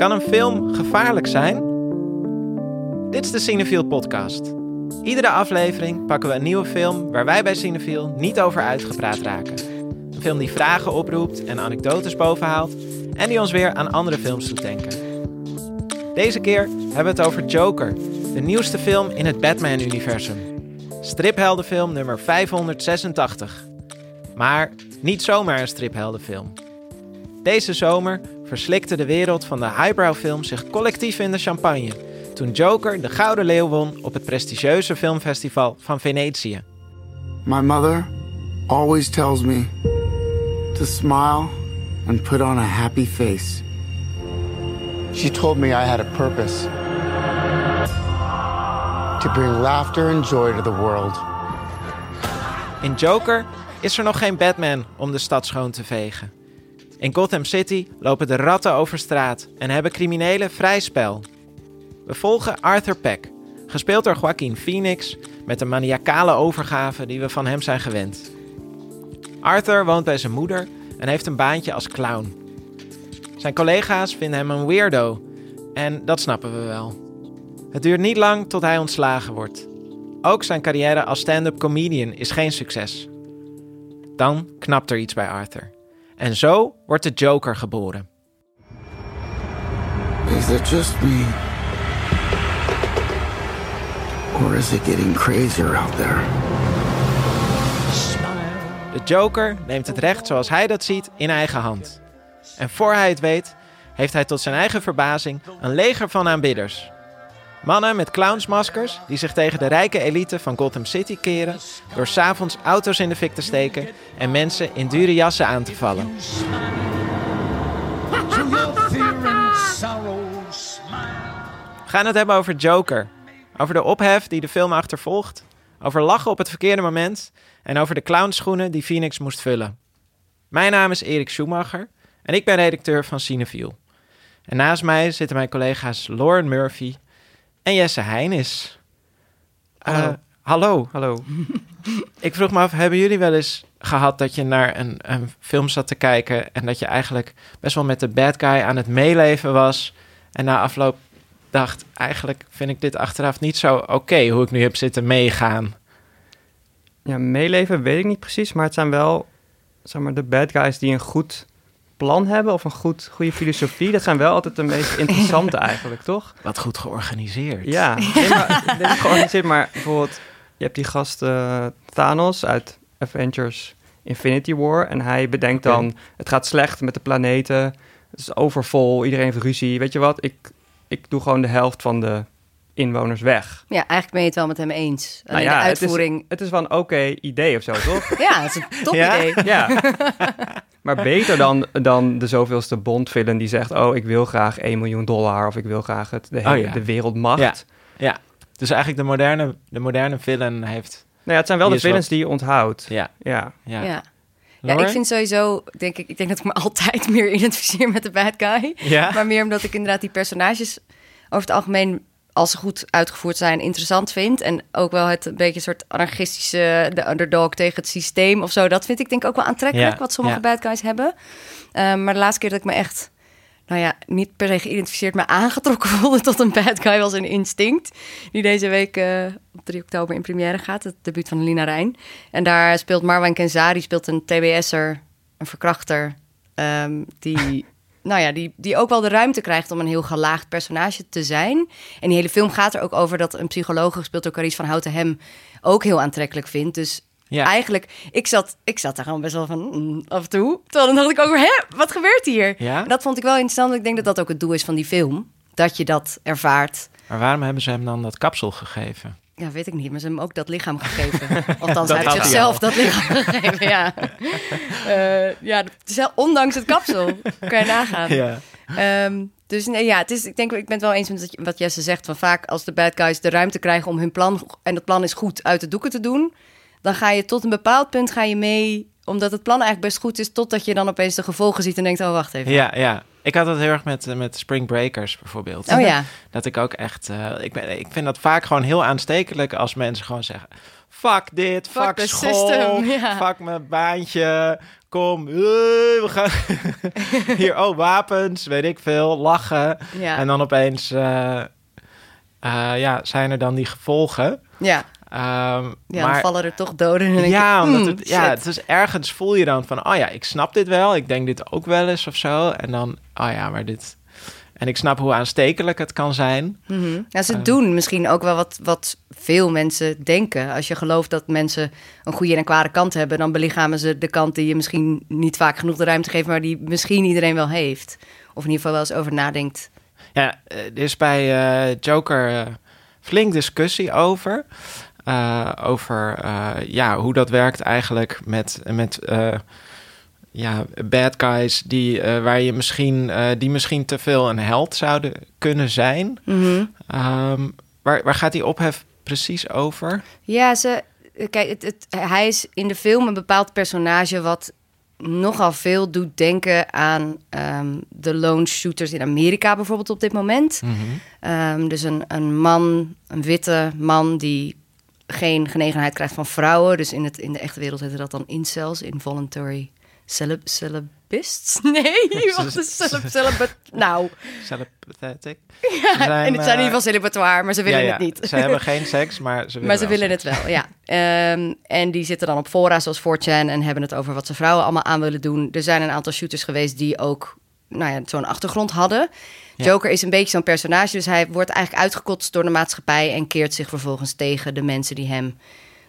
Kan een film gevaarlijk zijn? Dit is de Cinefield podcast. Iedere aflevering pakken we een nieuwe film waar wij bij Cinefield niet over uitgepraat raken. Een film die vragen oproept en anekdotes bovenhaalt en die ons weer aan andere films doet denken. Deze keer hebben we het over Joker, de nieuwste film in het Batman-universum. Stripheldenfilm nummer 586. Maar niet zomaar een stripheldenfilm. Deze zomer verslikte de wereld van de highbrow film zich collectief in de champagne toen Joker de Gouden Leeuw won op het prestigieuze filmfestival van Venetië. My mother always tells me to smile and put on a happy face. She told me I had a purpose to bring laughter and joy to the world. In Joker is er nog geen Batman om de stad schoon te vegen. In Gotham City lopen de ratten over straat en hebben criminelen vrij spel. We volgen Arthur Peck, gespeeld door Joaquin Phoenix, met de maniacale overgave die we van hem zijn gewend. Arthur woont bij zijn moeder en heeft een baantje als clown. Zijn collega's vinden hem een weirdo en dat snappen we wel. Het duurt niet lang tot hij ontslagen wordt. Ook zijn carrière als stand-up comedian is geen succes. Dan knapt er iets bij Arthur. En zo wordt de Joker geboren. Is it just me? Or is it getting crazier out there? De Joker neemt het recht zoals hij dat ziet in eigen hand. En voor hij het weet, heeft hij tot zijn eigen verbazing een leger van aanbidders. Mannen met clownsmaskers die zich tegen de rijke elite van Gotham City keren door s'avonds auto's in de fik te steken en mensen in dure jassen aan te vallen. We gaan het hebben over Joker. Over de ophef die de film achtervolgt. Over lachen op het verkeerde moment. En over de clownschoenen die Phoenix moest vullen. Mijn naam is Erik Schumacher en ik ben redacteur van Cineviel. En naast mij zitten mijn collega's Lauren Murphy en Jesse Heinis. Hallo. hallo. Hallo. Ik vroeg me af, hebben jullie wel eens gehad dat je naar een, een film zat te kijken en dat je eigenlijk best wel met de bad guy aan het meeleven was en na afloop dacht, eigenlijk vind ik dit achteraf niet zo oké hoe ik nu heb zitten meegaan. Ja, meeleven weet ik niet precies, maar het zijn wel zeg maar, de bad guys die een goed plan hebben of een goed, goede filosofie. Dat zijn wel altijd de meest interessante eigenlijk, toch? Wat goed georganiseerd. Ja, nee, maar, nee, georganiseerd, maar bijvoorbeeld, je hebt die gast eh, Thanos uit Avengers Infinity War en hij bedenkt dan, het gaat slecht met de planeten, het is overvol, iedereen heeft ruzie. Weet je wat, ik, ik doe gewoon de helft van de inwoners weg. Ja, eigenlijk ben je het wel met hem eens. Alleen Nou ja, de het is- uitvoering... Het is wel een oké idee of zo, toch? Ja, het is een top Ja? idee. Ja. Maar beter dan, dan de zoveelste Bond-villain die zegt... oh, ik wil graag 1 miljoen dollar... of ik wil graag het, de, hele, Oh ja. de wereldmacht. Ja. Ja, dus eigenlijk de moderne, de moderne villain heeft... Nou ja, het zijn wel de villains die je onthoudt. Ja, Ja. ja. Ja. Ik vind sowieso, denk ik, ik denk dat ik me altijd meer identificeer met de bad guy. Ja? Maar meer omdat ik inderdaad die personages over het algemeen, als ze goed uitgevoerd zijn, interessant vind. En ook wel het een beetje een soort anarchistische, de underdog tegen het systeem of zo. Dat vind ik denk ik ook wel aantrekkelijk, Ja, wat sommige ja. bad guys hebben. Um, maar de laatste keer dat ik me echt, nou ja, niet per se geïdentificeerd, maar aangetrokken voelde tot een bad guy was een instinct. Die deze week eh, op 3 oktober in première gaat, het debuut van Lina Rijn. En daar speelt Marwan Kenzari, speelt een TBS'er, een verkrachter, ehm, die... Nou ja, die, die ook wel de ruimte krijgt om een heel gelaagd personage te zijn. En die hele film gaat er ook over dat een psycholoog, gespeeld door Carice van Houten, hem ook heel aantrekkelijk vindt. Dus Ja. eigenlijk, ik zat, ik zat daar gewoon best wel van mm, af en toe. Terwijl dan dacht ik ook, hè, wat gebeurt hier? Ja? Dat vond ik wel interessant. want Ik denk dat dat ook het doel is van die film. Dat je dat ervaart. Maar waarom hebben ze hem dan dat kapsel gegeven? Ja, weet ik niet, maar ze hebben hem ook dat lichaam gegeven. Althans, Dat hij heeft had hij zichzelf dat lichaam gegeven, ja. Eh, ja, ondanks het kapsel, kan je nagaan. Ja. Ehm, dus nee, ja, het is, ik denk, ik ben het wel eens met wat- wat Jesse zegt. Van vaak als de bad guys de ruimte krijgen om hun plan, en dat plan is goed, uit de doeken te doen, dan ga je tot een bepaald punt ga je mee, omdat het plan eigenlijk best goed is, totdat je dan opeens de gevolgen ziet en denkt, oh wacht even. Ja, ja. Ik had het heel erg met, met Spring Breakers bijvoorbeeld. Oh ja, Dat ik ook echt... eh, ik, ben, ik vind dat vaak gewoon heel aanstekelijk als mensen gewoon zeggen... fuck dit, fuck, Fuck school, system, ja. fuck mijn baantje. Kom, eh, we gaan hier, oh, wapens, weet ik veel, lachen. Ja. En dan opeens, eh, ja, zijn er dan die gevolgen. Ja, Ehm, ja dan maar, vallen er toch doden. En denk ja, omdat hmm, het, ja, het is ergens voel je dan van, oh ja, ik snap dit wel, ik denk dit ook wel eens of zo. En dan, oh ja, maar dit. En ik snap hoe aanstekelijk het kan zijn. Mhm. Ja, ze Ehm. doen misschien ook wel wat, wat veel mensen denken. Als je gelooft dat mensen een goede en een kwade kant hebben, dan belichamen ze de kant die je misschien niet vaak genoeg de ruimte geeft, maar die misschien iedereen wel heeft. Of in ieder geval wel eens over nadenkt. Ja, eh, er is bij eh, Joker eh, flink discussie over. Eh, over eh, ja, hoe dat werkt eigenlijk met, met eh, ja, bad guys die, waar je misschien, die misschien te veel een held zouden kunnen zijn. Mhm. Ehm, waar, waar gaat die ophef precies over? Ja, ze, kijk, het, het, hij is in de film een bepaald personage wat nogal veel doet denken aan ehm, de lone shooters in Amerika bijvoorbeeld op dit moment. Ehm, dus een, een man, een witte man die geen genegenheid krijgt van vrouwen. Dus in, het, in de echte wereld heette dat dan incels, involuntary celib celibists? Nee, wat is celib, celibate? Nou, Celibatic? ja, en het zijn in ieder geval celibatoire, maar ze willen ja, ja, het niet. Ze hebben geen seks, maar ze willen Maar ze wel willen seks. het wel, ja. Ehm, en die zitten dan op fora zoals 4chan en hebben het over wat ze vrouwen allemaal aan willen doen. Er zijn een aantal shooters geweest die ook nou ja, zo'n achtergrond hadden. Ja. Joker is een beetje zo'n personage, dus hij wordt eigenlijk uitgekotst door de maatschappij en keert zich vervolgens tegen de mensen die hem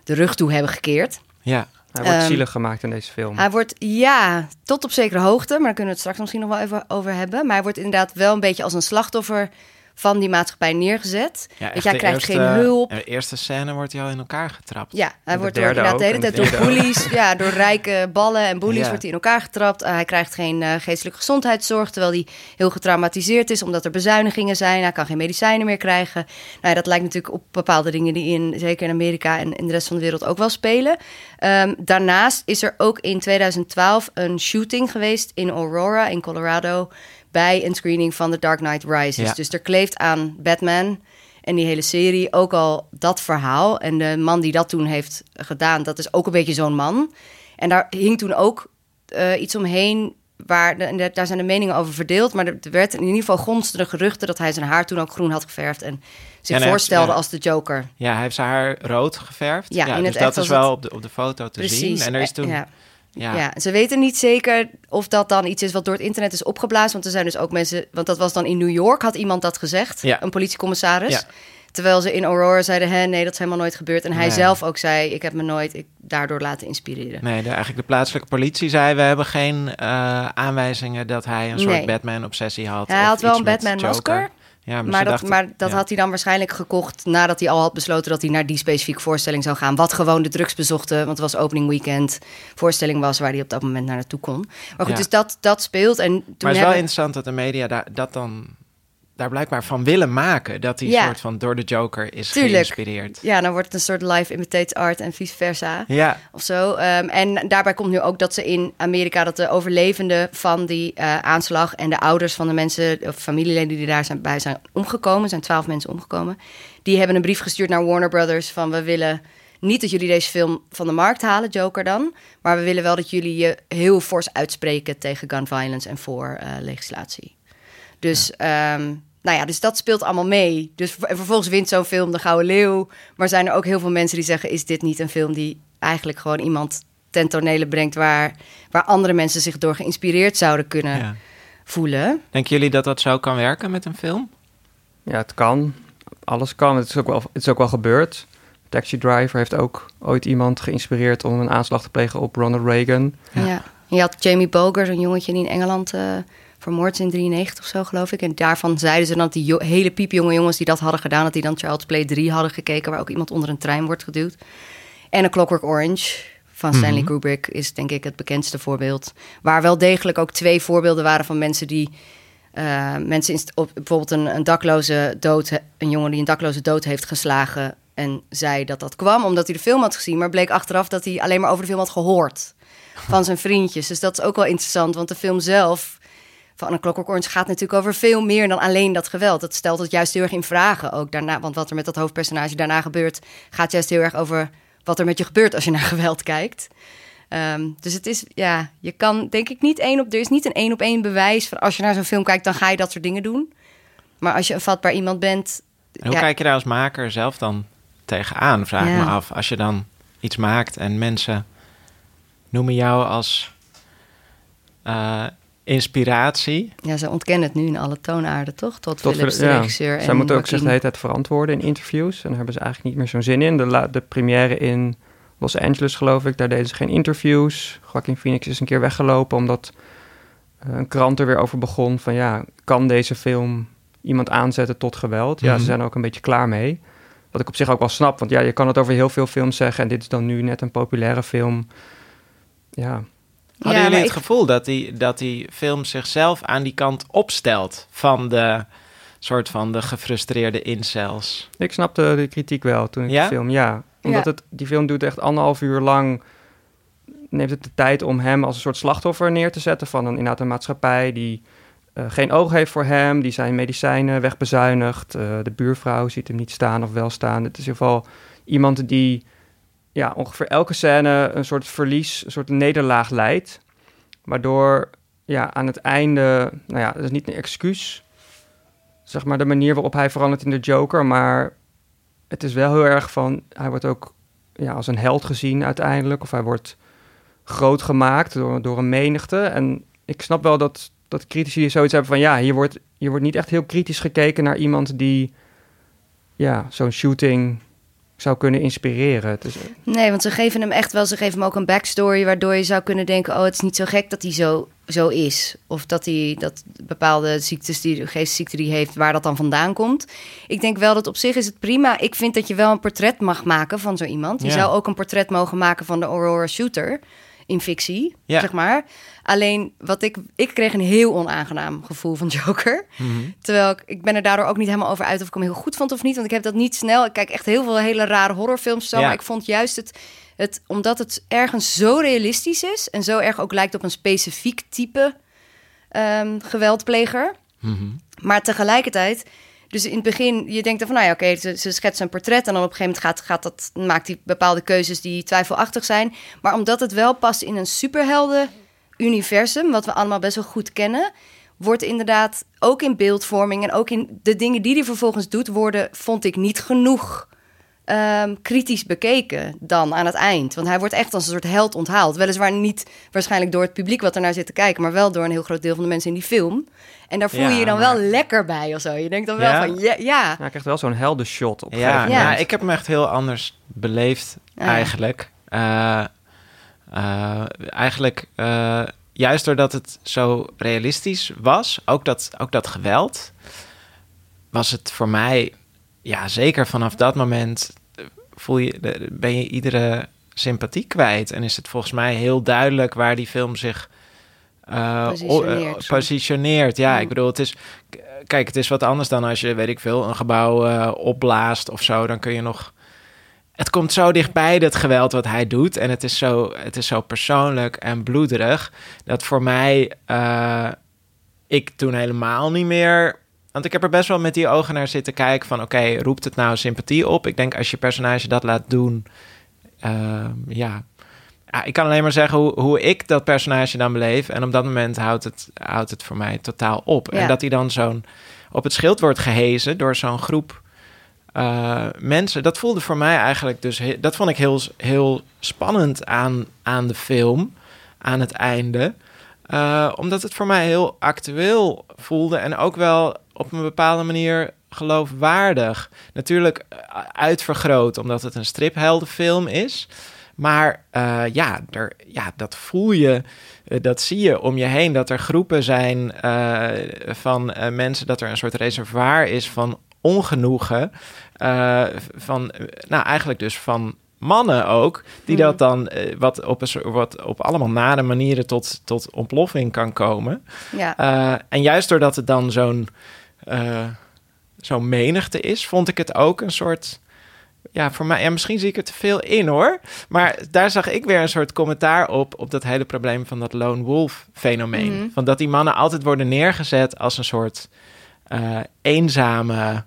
de rug toe hebben gekeerd. Ja, Hij wordt Ehm, zielig gemaakt in deze film. Hij wordt, ja, tot op zekere hoogte, maar daar kunnen we het straks misschien nog wel even over hebben. Maar hij wordt inderdaad wel een beetje als een slachtoffer van die maatschappij neergezet. ja de krijgt eerste- geen hulp. De eerste scène wordt hij al in elkaar getrapt. Ja, hij de wordt door, inderdaad de hele tijd door bullies, ja, door rijke ballen en bullies Ja. wordt hij in elkaar getrapt. Eh, hij krijgt geen eh, geestelijke gezondheidszorg, terwijl hij heel getraumatiseerd is omdat er bezuinigingen zijn. Hij kan geen medicijnen meer krijgen. Nou, ja, dat lijkt natuurlijk op bepaalde dingen die in, zeker in Amerika en in de rest van de wereld ook wel spelen. Ehm, daarnaast is er ook in 2012 een shooting geweest in Aurora in Colorado bij een screening van The Dark Knight Rises. Ja. Dus er kleeft aan Batman en die hele serie ook al dat verhaal. En de man die dat toen heeft gedaan, dat is ook een beetje zo'n man. En daar hing toen ook eh, iets omheen. Waar de, daar zijn de meningen over verdeeld. Maar er werd in ieder geval gonstende geruchten dat hij zijn haar toen ook groen had geverfd. En zich En voorstelde ja. als de Joker. Ja, hij heeft zijn haar rood geverfd. Ja, dus dat is wel op de, op de foto te Precies. zien. En er is toen... Eh, ja. Ja. Ja. ze weten niet zeker of dat dan iets is wat door het internet is opgeblazen. Want er zijn dus ook mensen, want dat was dan in New York, had iemand dat gezegd, Ja. een politiecommissaris. Ja. Terwijl ze in Aurora zeiden, hè, nee, dat is helemaal nooit gebeurd. En hij Nee. zelf ook zei, ik heb me nooit ik, daardoor laten inspireren. Nee, de, eigenlijk de plaatselijke politie zei... we hebben geen eh, aanwijzingen dat hij een soort Nee. Batman-obsessie had. Hij had wel een Batman-masker. Ja, maar, dat, dachten- maar dat ja. had hij dan waarschijnlijk gekocht nadat hij al had besloten dat hij naar die specifieke voorstelling zou gaan. Wat gewoon de drugsbezochte, want het was opening weekend, voorstelling was waar hij op dat moment naar naartoe kon. Maar goed, Ja. dus dat, dat speelt. En toen Maar het is wel interessant dat de media daar, dat dan... daar blijkbaar van willen maken. Dat hij Ja. soort van door de Joker is Tuurlijk. geïnspireerd. Ja, dan wordt het een soort live imitates art en vice versa. Ja, Of zo. Ehm, en daarbij komt nu ook dat ze in Amerika, dat de overlevenden van die eh, aanslag en de ouders van de mensen, of familieleden die daar zijn, bij zijn omgekomen, zijn twaalf mensen omgekomen, die hebben een brief gestuurd naar Warner Brothers van we willen niet dat jullie deze film van de markt halen, Joker dan, maar we willen wel dat jullie je heel fors uitspreken tegen gun violence en voor eh, legislatie. Dus, ehm, nou ja, dus dat speelt allemaal mee. Dus en vervolgens wint zo'n film de Gouden Leeuw. Maar zijn er ook heel veel mensen die zeggen: is dit niet een film die eigenlijk gewoon iemand ten tonele brengt waar, waar andere mensen zich door geïnspireerd zouden kunnen ja. voelen? Denken jullie dat dat zo kan werken met een film? Ja, het kan. Alles kan. Het is ook wel, het is ook wel gebeurd. Taxi Driver heeft ook ooit iemand geïnspireerd om een aanslag te plegen op Ronald Reagan. Ja. Je had Jamie Boger, zo'n jongetje die in Engeland eh vermoord in 93 of zo, geloof ik. En daarvan zeiden ze dan dat die jo- hele piepjonge jongens die dat hadden gedaan, dat die dan Child's Play 3 hadden gekeken, waar ook iemand onder een trein wordt geduwd. En A Clockwork Orange van Stanley Mhm. Kubrick is denk ik het bekendste voorbeeld. Waar wel degelijk ook twee voorbeelden waren van mensen die... eh, mensen in, op, bijvoorbeeld een, een dakloze dood, een jongen die een dakloze dood heeft geslagen en zei dat dat kwam omdat hij de film had gezien, maar bleek achteraf dat hij alleen maar over de film had gehoord van zijn vriendjes. Dus dat is ook wel interessant, want de film zelf van een Clockwork Orange gaat natuurlijk over veel meer dan alleen dat geweld. Dat stelt het juist heel erg in vragen ook daarna, want wat er met dat hoofdpersonage daarna gebeurt, gaat juist heel erg over wat er met je gebeurt als je naar geweld kijkt. Ehm, dus het is, ja, je kan denk ik niet één op, er is niet een één op één bewijs van als je naar zo'n film kijkt, dan ga je dat soort dingen doen. Maar als je een vatbaar iemand bent. En hoe kijk je daar als maker zelf dan tegenaan, vraag ik me af. Als je dan iets maakt en mensen noemen jou als uh, inspiratie. Ja, ze ontkennen het nu in alle toonaarden, toch? Tot, Tot Philips, de ja. regisseur. Zij moeten ook zich de hele tijd verantwoorden in interviews. En daar hebben ze eigenlijk niet meer zo'n zin in. De, de première in Los Angeles, geloof ik, daar deden ze geen interviews. Joaquin Phoenix is een keer weggelopen omdat uh, een krant er weer over begon van... ja, kan deze film iemand aanzetten tot geweld? Ja, ze mhm. zijn er ook een beetje klaar mee. Wat ik op zich ook wel snap, want ja, je kan het over heel veel films zeggen... en dit is dan nu net een populaire film. Ja, Hadden jullie het gevoel dat die, dat die film zichzelf aan die kant opstelt van de soort van de gefrustreerde incels? Ik snapte de kritiek wel toen ik ja? de film, ja. Omdat Het, die film doet echt anderhalf uur lang, neemt het de tijd om hem als een soort slachtoffer neer te zetten van een, inderdaad een maatschappij die uh, geen oog heeft voor hem, die zijn medicijnen wegbezuinigt. Uh, de buurvrouw ziet hem niet staan of wel staan. Het is in ieder geval iemand die ja, ongeveer elke scène een soort verlies, een soort nederlaag leidt. Waardoor ja, aan het einde, nou ja, dat is niet een excuus, zeg maar de manier waarop hij verandert in de Joker, maar het is wel heel erg van, hij wordt ook ja, als een held gezien uiteindelijk, of hij wordt groot gemaakt door, door een menigte. En ik snap wel dat, dat critici zoiets hebben van, ja, hier wordt, hier wordt niet echt heel kritisch gekeken naar iemand die ja, zo'n shooting zou kunnen inspireren. Nee, want ze geven hem echt wel, ze geven hem ook een backstory waardoor je zou kunnen denken: oh, het is niet zo gek dat hij zo, zo is. Of dat hij dat bepaalde ziektes, die geestziekte die heeft, waar dat dan vandaan komt. Ik denk wel dat op zich is het prima. Ik vind dat je wel een portret mag maken van zo iemand. Je zou ook een portret mogen maken van de Aurora Shooter in fictie, ja. zeg maar. Alleen wat ik, ik kreeg een heel onaangenaam gevoel van Joker. Mhm. Terwijl ik, ik ben er daardoor ook niet helemaal over uit of ik hem heel goed vond of niet. Want ik heb dat niet snel. Ik kijk echt heel veel hele rare horrorfilms zo. Maar ik vond juist het, het, omdat het ergens zo realistisch is en zo erg ook lijkt op een specifiek type um, geweldpleger. Mhm. Maar tegelijkertijd dus in het begin, je denkt dan van, nou ja, oké, ze, ze schetsen een portret en dan op een gegeven moment gaat, gaat dat, maakt hij bepaalde keuzes die twijfelachtig zijn. Maar omdat het wel past in een superhelden-universum, wat we allemaal best wel goed kennen, wordt inderdaad ook in beeldvorming en ook in de dingen die hij vervolgens doet, worden, vond ik niet genoeg um, kritisch bekeken dan aan het eind. Want hij wordt echt als een soort held onthaald. Weliswaar niet waarschijnlijk door het publiek wat er naar zit te kijken, maar wel door een heel groot deel van de mensen in die film. En daar voel je je dan wel lekker bij of zo. Je denkt dan wel van ja. ja. Hij krijgt wel zo'n helder shot op. Ja, ja. ik heb hem echt heel anders beleefd eigenlijk. Uh, uh, eigenlijk uh, juist doordat het zo realistisch was, ook dat, ook dat geweld, was het voor mij ja, zeker vanaf dat moment voel je, ben je iedere sympathie kwijt. En is het volgens mij heel duidelijk waar die film zich uh, positioneert. Ja, ik bedoel, het is. Kijk, het is wat anders dan als je, weet ik veel, een gebouw uh, opblaast of zo. Dan kun je nog. Het komt zo dichtbij, dat geweld wat hij doet. En het is zo, het is zo persoonlijk en bloederig. Dat voor mij. ik toen helemaal niet meer want ik heb er best wel met die ogen naar zitten kijken van... oké, roept het nou sympathie op? Ik denk als je personage dat laat doen... Uh, ja, ik kan alleen maar zeggen hoe, hoe ik dat personage dan beleef. En op dat moment houdt het, houdt het voor mij totaal op. En dat hij dan zo'n op het schild wordt gehezen door zo'n groep uh, mensen. Dat voelde voor mij eigenlijk dus... Dat vond ik heel, heel spannend aan, aan de film, aan het einde... Uh, omdat het voor mij heel actueel voelde en ook wel op een bepaalde manier geloofwaardig. Natuurlijk eh, uitvergroot, omdat het een stripheldenfilm is. Maar uh, ja, er, ja, dat voel je, uh, dat zie je om je heen. Dat er groepen zijn uh, van mensen, dat er een soort reservoir is van ongenoegen. van, nou eigenlijk dus van mannen ook, die dat mhm. dan wat, op een, wat op allemaal nare manieren tot, tot ontploffing kan komen. Ja. En juist doordat het dan zo'n uh, zo'n menigte is, vond ik het ook een soort. Ja, voor mij, ja, misschien zie ik er te veel in hoor. Maar daar zag ik weer een soort commentaar op. op dat hele probleem van dat lone wolf fenomeen. Mhm. Van dat die mannen altijd worden neergezet als een soort eenzame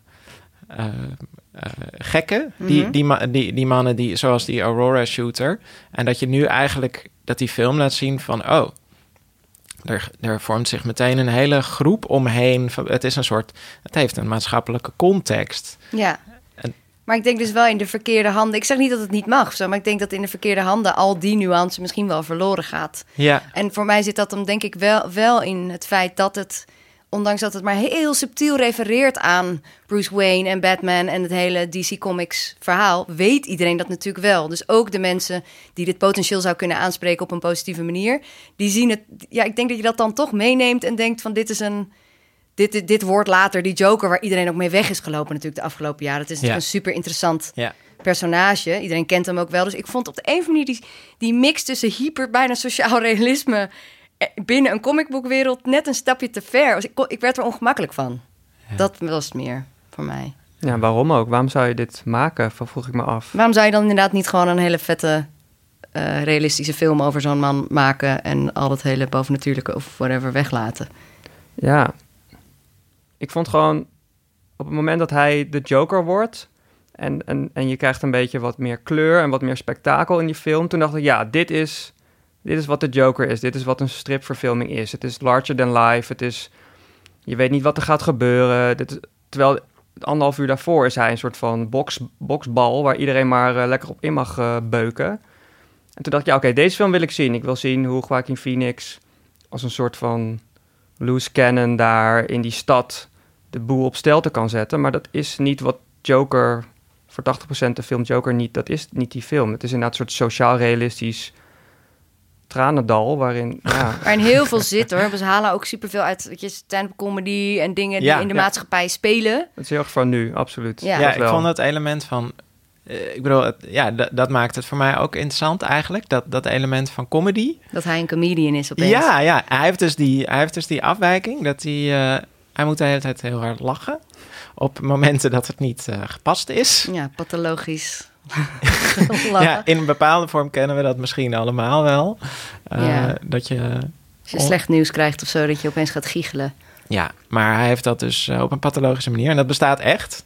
gekken. Die, mhm. die, die, die mannen die, zoals die Aurora shooter. En dat je nu eigenlijk dat die film laat zien van oh. Er, er vormt zich meteen een hele groep omheen. Het is een soort. Het heeft een maatschappelijke context. Ja. Maar ik denk dus wel in de verkeerde handen. Ik zeg niet dat het niet mag, zo, maar ik denk dat in de verkeerde handen al die nuance misschien wel verloren gaat. Ja. En voor mij zit dat dan denk ik wel, wel in het feit dat het, ondanks dat het maar heel subtiel refereert aan Bruce Wayne en Batman en het hele DC Comics verhaal, weet iedereen dat natuurlijk wel. Dus ook de mensen die dit potentieel zou kunnen aanspreken op een positieve manier, die zien het. Ja, ik denk dat je dat dan toch meeneemt en denkt van dit is een dit, dit, wordt later die Joker waar iedereen ook mee weg is gelopen natuurlijk de afgelopen jaren. Het is een super interessant ja. personage. Iedereen kent hem ook wel. Dus ik vond op de een of andere manier die, die mix tussen hyper, bijna sociaal realisme binnen een comicboekwereld net een stapje te ver. Dus ik, ik werd er ongemakkelijk van. Dat was het meer voor mij. Ja, waarom ook? Waarom zou je dit maken? Vroeg ik me af. Waarom zou je dan inderdaad niet gewoon een hele vette uh, realistische film over zo'n man maken en al dat hele bovennatuurlijke of whatever weglaten? Ja, ik vond gewoon op het moment dat hij de Joker wordt. En, en, en je krijgt een beetje wat meer kleur en wat meer spektakel in die film. Toen dacht ik, ja, dit is, dit is wat de Joker is. Dit is wat een stripverfilming is. Het is larger than life. Het is, je weet niet wat er gaat gebeuren. Dit, terwijl anderhalf uur daarvoor is hij een soort van box, boxbal... waar iedereen maar uh, lekker op in mag uh, beuken. En toen dacht ik, ja, oké, deze film wil ik zien. Ik wil zien hoe Joaquin Phoenix als een soort van loose cannon daar in die stad de boel op stelte kan zetten. Maar dat is niet wat Joker, voor 80% de film Joker niet, dat is niet die film. Het is inderdaad een soort sociaal-realistisch tranendal waarin... Ja. Waarin heel veel zit hoor. We halen ook superveel uit je, stand-up comedy en dingen die in de maatschappij spelen. Dat is heel erg van nu, absoluut. Ja, ja ik vond het element van... Uh, ik bedoel, het, ja, dat maakt het voor mij ook interessant eigenlijk. Dat, dat element van comedy. Dat hij een comedian is opeens. Ja, ja. Hij heeft dus die, hij heeft dus die afwijking. Dat hij... Uh, hij moet de hele tijd heel hard lachen. Op momenten dat het niet uh, gepast is. Ja, pathologisch. ja, in een bepaalde vorm kennen we dat misschien allemaal wel. Uh, ja. Dat je... Als je slecht nieuws krijgt of zo, dat je opeens gaat giechelen. Ja, maar hij heeft dat dus uh, op een pathologische manier. En dat bestaat echt.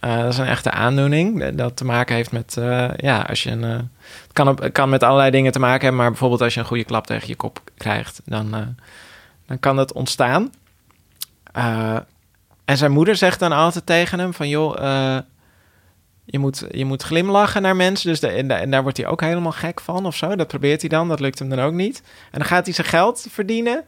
dat is een echte aandoening. Dat te maken heeft met, ja, als je een. het kan, op, kan met allerlei dingen te maken hebben, maar bijvoorbeeld als je een goede klap tegen je kop krijgt, dan, dan kan dat ontstaan. En zijn moeder zegt dan altijd tegen hem van... joh, je, moet, je moet glimlachen naar mensen. Dus de, en, en, daar wordt hij ook helemaal gek van of zo. Dat probeert hij dan, dat lukt hem dan ook niet. En dan gaat hij zijn geld verdienen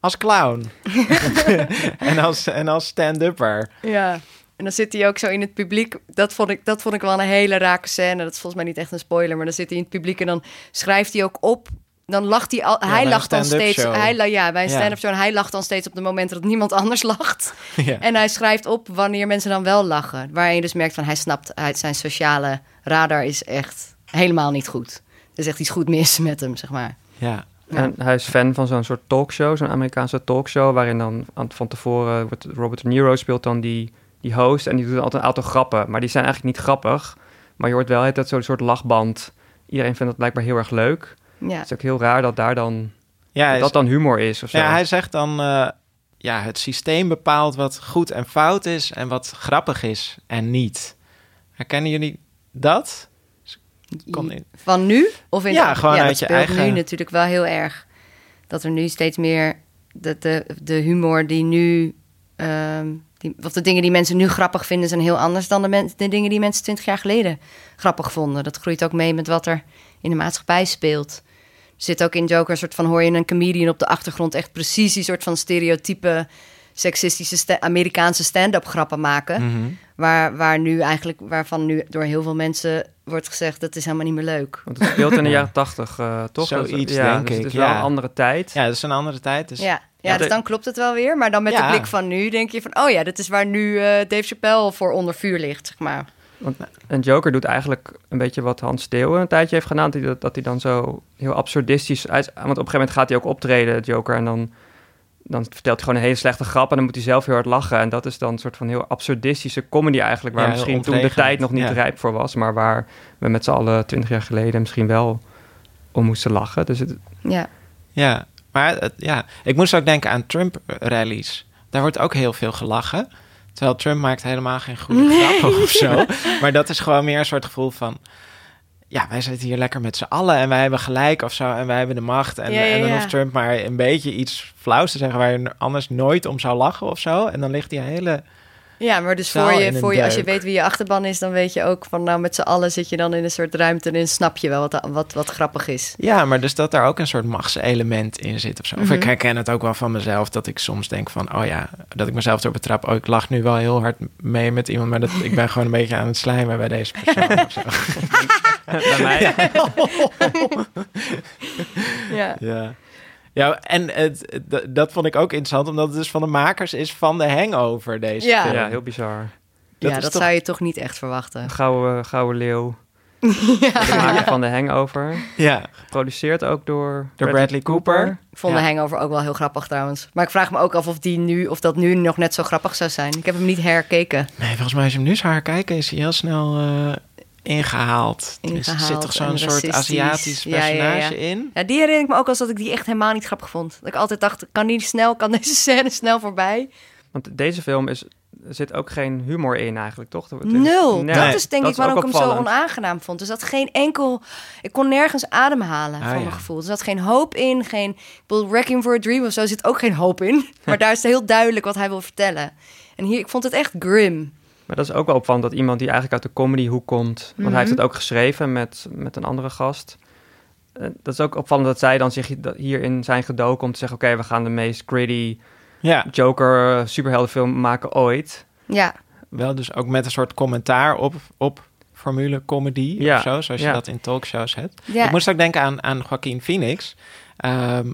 als clown. en als, en als stand-upper. Ja, en dan zit hij ook zo in het publiek. Dat vond, ik, dat vond ik wel een hele rake scène. Dat is volgens mij niet echt een spoiler. Maar dan zit hij in het publiek en dan schrijft hij ook op dan lacht hij al. hij lacht dan steeds. Hij, ja, bij een stand-up show. En hij lacht dan steeds op de momenten dat niemand anders lacht. Ja. En hij schrijft op wanneer mensen dan wel lachen. Waarin je dus merkt van hij snapt uit zijn sociale radar is echt helemaal niet goed. Er is echt iets goed mis met hem, zeg maar. Ja. En hij is fan van zo'n soort talkshow, zo'n Amerikaanse talkshow, waarin dan van tevoren Robert De Niro speelt dan die, die host en die doet altijd een aantal grappen, maar die zijn eigenlijk niet grappig. Maar je hoort wel dat zo'n soort lachband. Iedereen vindt dat blijkbaar heel erg leuk. Ja. Het is ook heel raar dat daar dan, ja, dat dan humor is of zo. Ja, hij zegt dan, uh, ja, het systeem bepaalt wat goed en fout is en wat grappig is en niet. Herkennen jullie dat? Van nu? Of in ja, gewoon ja, uit je eigen... nu natuurlijk wel heel erg. Dat er nu steeds meer... De, de, de humor die nu... Um, die, of de dingen die mensen nu grappig vinden... zijn heel anders dan de, de dingen die mensen twintig jaar geleden grappig vonden. Dat groeit ook mee met wat er in de maatschappij speelt zit ook in Joker een soort van hoor je een comedian op de achtergrond echt precies die soort van stereotype seksistische Amerikaanse stand-up grappen maken. Mhm. waar, waar nu eigenlijk, waarvan nu door heel veel mensen wordt gezegd dat is helemaal niet meer leuk. Want het speelt in de jaren tachtig, uh, toch? Zoiets, ja, denk dus ik. Het is wel een andere tijd. Ja, het is een andere tijd. Dus... Ja, ja, dus dan klopt het wel weer. Maar dan met de blik van nu denk je van... oh ja, dit is waar nu uh, Dave Chappelle voor onder vuur ligt, zeg maar. Want een Joker doet eigenlijk een beetje wat Hans Steeuwen een tijdje heeft gedaan. Dat, dat hij dan zo heel absurdistisch uit... Want op een gegeven moment gaat hij ook optreden, Joker. En dan, dan vertelt hij gewoon een hele slechte grap. En dan moet hij zelf heel hard lachen. En dat is dan een soort van heel absurdistische comedy eigenlijk. Waar misschien toen de tijd nog niet rijp voor was. Maar waar we met z'n allen twintig jaar geleden misschien wel om moesten lachen. Dus het... Ja. Ja, maar ja, ik moest ook denken aan Trump-rallies. Daar wordt ook heel veel gelachen. Terwijl Trump maakt helemaal geen goede nee. grappen of zo. Maar dat is gewoon meer een soort gevoel van ja, wij zitten hier lekker met z'n allen en wij hebben gelijk of zo en wij hebben de macht. En, en dan hoeft Trump maar een beetje iets flauws te zeggen waar je anders nooit om zou lachen of zo. En dan ligt die hele ja, maar dus voor je, voor je, als je weet wie je achterban is, dan weet je ook van nou met z'n allen zit je dan in een soort ruimte en snap je wel wat, wat, wat grappig is. Ja, maar dus dat daar ook een soort machtselement in zit of zo. Of ik mhm. herken het ook wel van mezelf dat ik soms denk van oh ja, dat ik mezelf erop betrap. Oh, ik lach nu wel heel hard mee met iemand, maar dat, ik ben gewoon een beetje aan het slijmen bij deze persoon of zo. bij mij? ja. ja. Ja, en het, dat vond ik ook interessant, omdat het dus van de makers is van de Hangover, deze ja. film. Ja, heel bizar. Dat ja, dat zou je toch niet echt verwachten. Gouden, gouden leeuw. ja. De maker van de Hangover. Ja. Geproduceerd ook door, door Bradley, Cooper. Ik vond de Hangover ook wel heel grappig trouwens. Maar ik vraag me ook af of, die nu, of dat nu nog net zo grappig zou zijn. Ik heb hem niet herkeken. Nee, volgens mij als je hem nu zou herkijken, is hij heel snel... Uh ingehaald. Er zit toch zo'n soort Aziatisch personage in? Ja, die herinner ik me ook als dat ik die echt helemaal niet grappig vond. Dat ik altijd dacht, kan die snel, kan deze scène snel voorbij? Want deze film is, er zit ook geen humor in eigenlijk, toch? Is, Nul. Nee, dat is denk ik waarom ik hem zo onaangenaam vond. Dus dat geen enkel... Ik kon nergens ademhalen ah, van mijn gevoel. Er zat geen hoop in, geen... Ik bedoel, Wrecking for a Dream of zo zit ook geen hoop in. Maar daar is heel duidelijk wat hij wil vertellen. En hier, ik vond het echt grim. Maar dat is ook wel opvallend dat iemand die eigenlijk uit de comedyhoek komt... want hij heeft het ook geschreven met, met een andere gast... Uh, dat is ook opvallend dat zij dan zich hierin zijn gedoken om te zeggen... oké, we gaan de meest gritty ja. Joker superheldenfilm maken ooit. Ja. Wel dus ook met een soort commentaar op, op formule comedy ja. of zo, zoals je dat in talkshows hebt. Ja. Ik moest ook denken aan, aan Joaquin Phoenix. Um,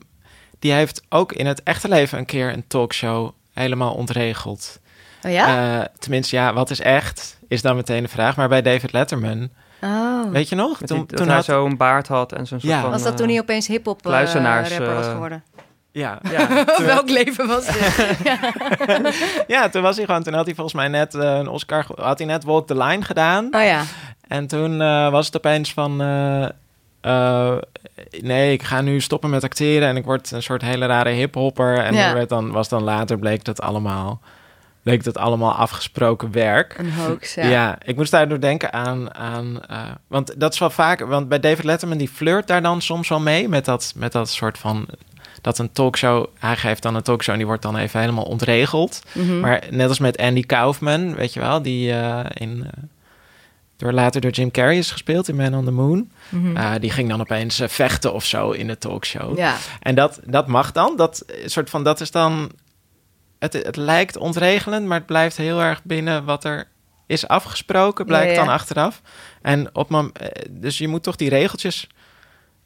die heeft ook in het echte leven een keer een talkshow helemaal ontregeld. Oh ja? Uh, tenminste, ja, wat is echt, is dan meteen de vraag. Maar bij David Letterman, oh. weet je nog? toen, toen hij zo'n baard had en zo'n soort ja. van... Was dat toen hij opeens hip-hop uh, rapper was geworden? Ja. ja. Welk leven was dit? ja. ja, toen was hij gewoon... Toen had hij volgens mij net uh, een Oscar... Had hij net Walk the Line gedaan. Oh ja. En toen uh, was het opeens van... Uh, nee, ik ga nu stoppen met acteren... en ik word een soort hele rare hiphopper. En ja. werd dan, was dan later bleek dat allemaal leek dat allemaal afgesproken werk. Een hoax, ja. Ja, ik moest daardoor denken aan... aan uh, want dat is wel vaak... Want bij David Letterman, die flirt daar dan soms wel mee... met dat, met dat soort van... Dat een talkshow... Hij geeft dan een talkshow en die wordt dan even helemaal ontregeld. Mm Maar net als met Andy Kaufman, weet je wel... Die uh, in... Uh, door later door Jim Carrey is gespeeld in Man on the Moon. Mm -hmm. die ging dan opeens vechten of zo in de talkshow. Ja. En dat, dat mag dan. Dat soort van dat is dan het, het lijkt ontregelend, maar het blijft heel erg binnen wat er is afgesproken, blijkt dan achteraf. En op eh, dus je moet toch die regeltjes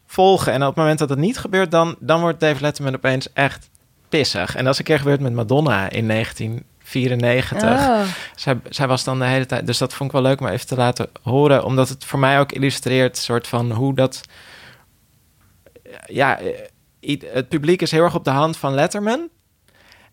volgen. En op het moment dat het niet gebeurt, dan, dan wordt Dave Letterman opeens echt pissig. En dat is een keer gebeurd met Madonna in 1994. Oh. Zij, zij was dan de hele tijd... Dus dat vond ik wel leuk om even te laten horen. Omdat het voor mij ook illustreert... soort van hoe dat... Ja, het publiek is heel erg op de hand van Letterman...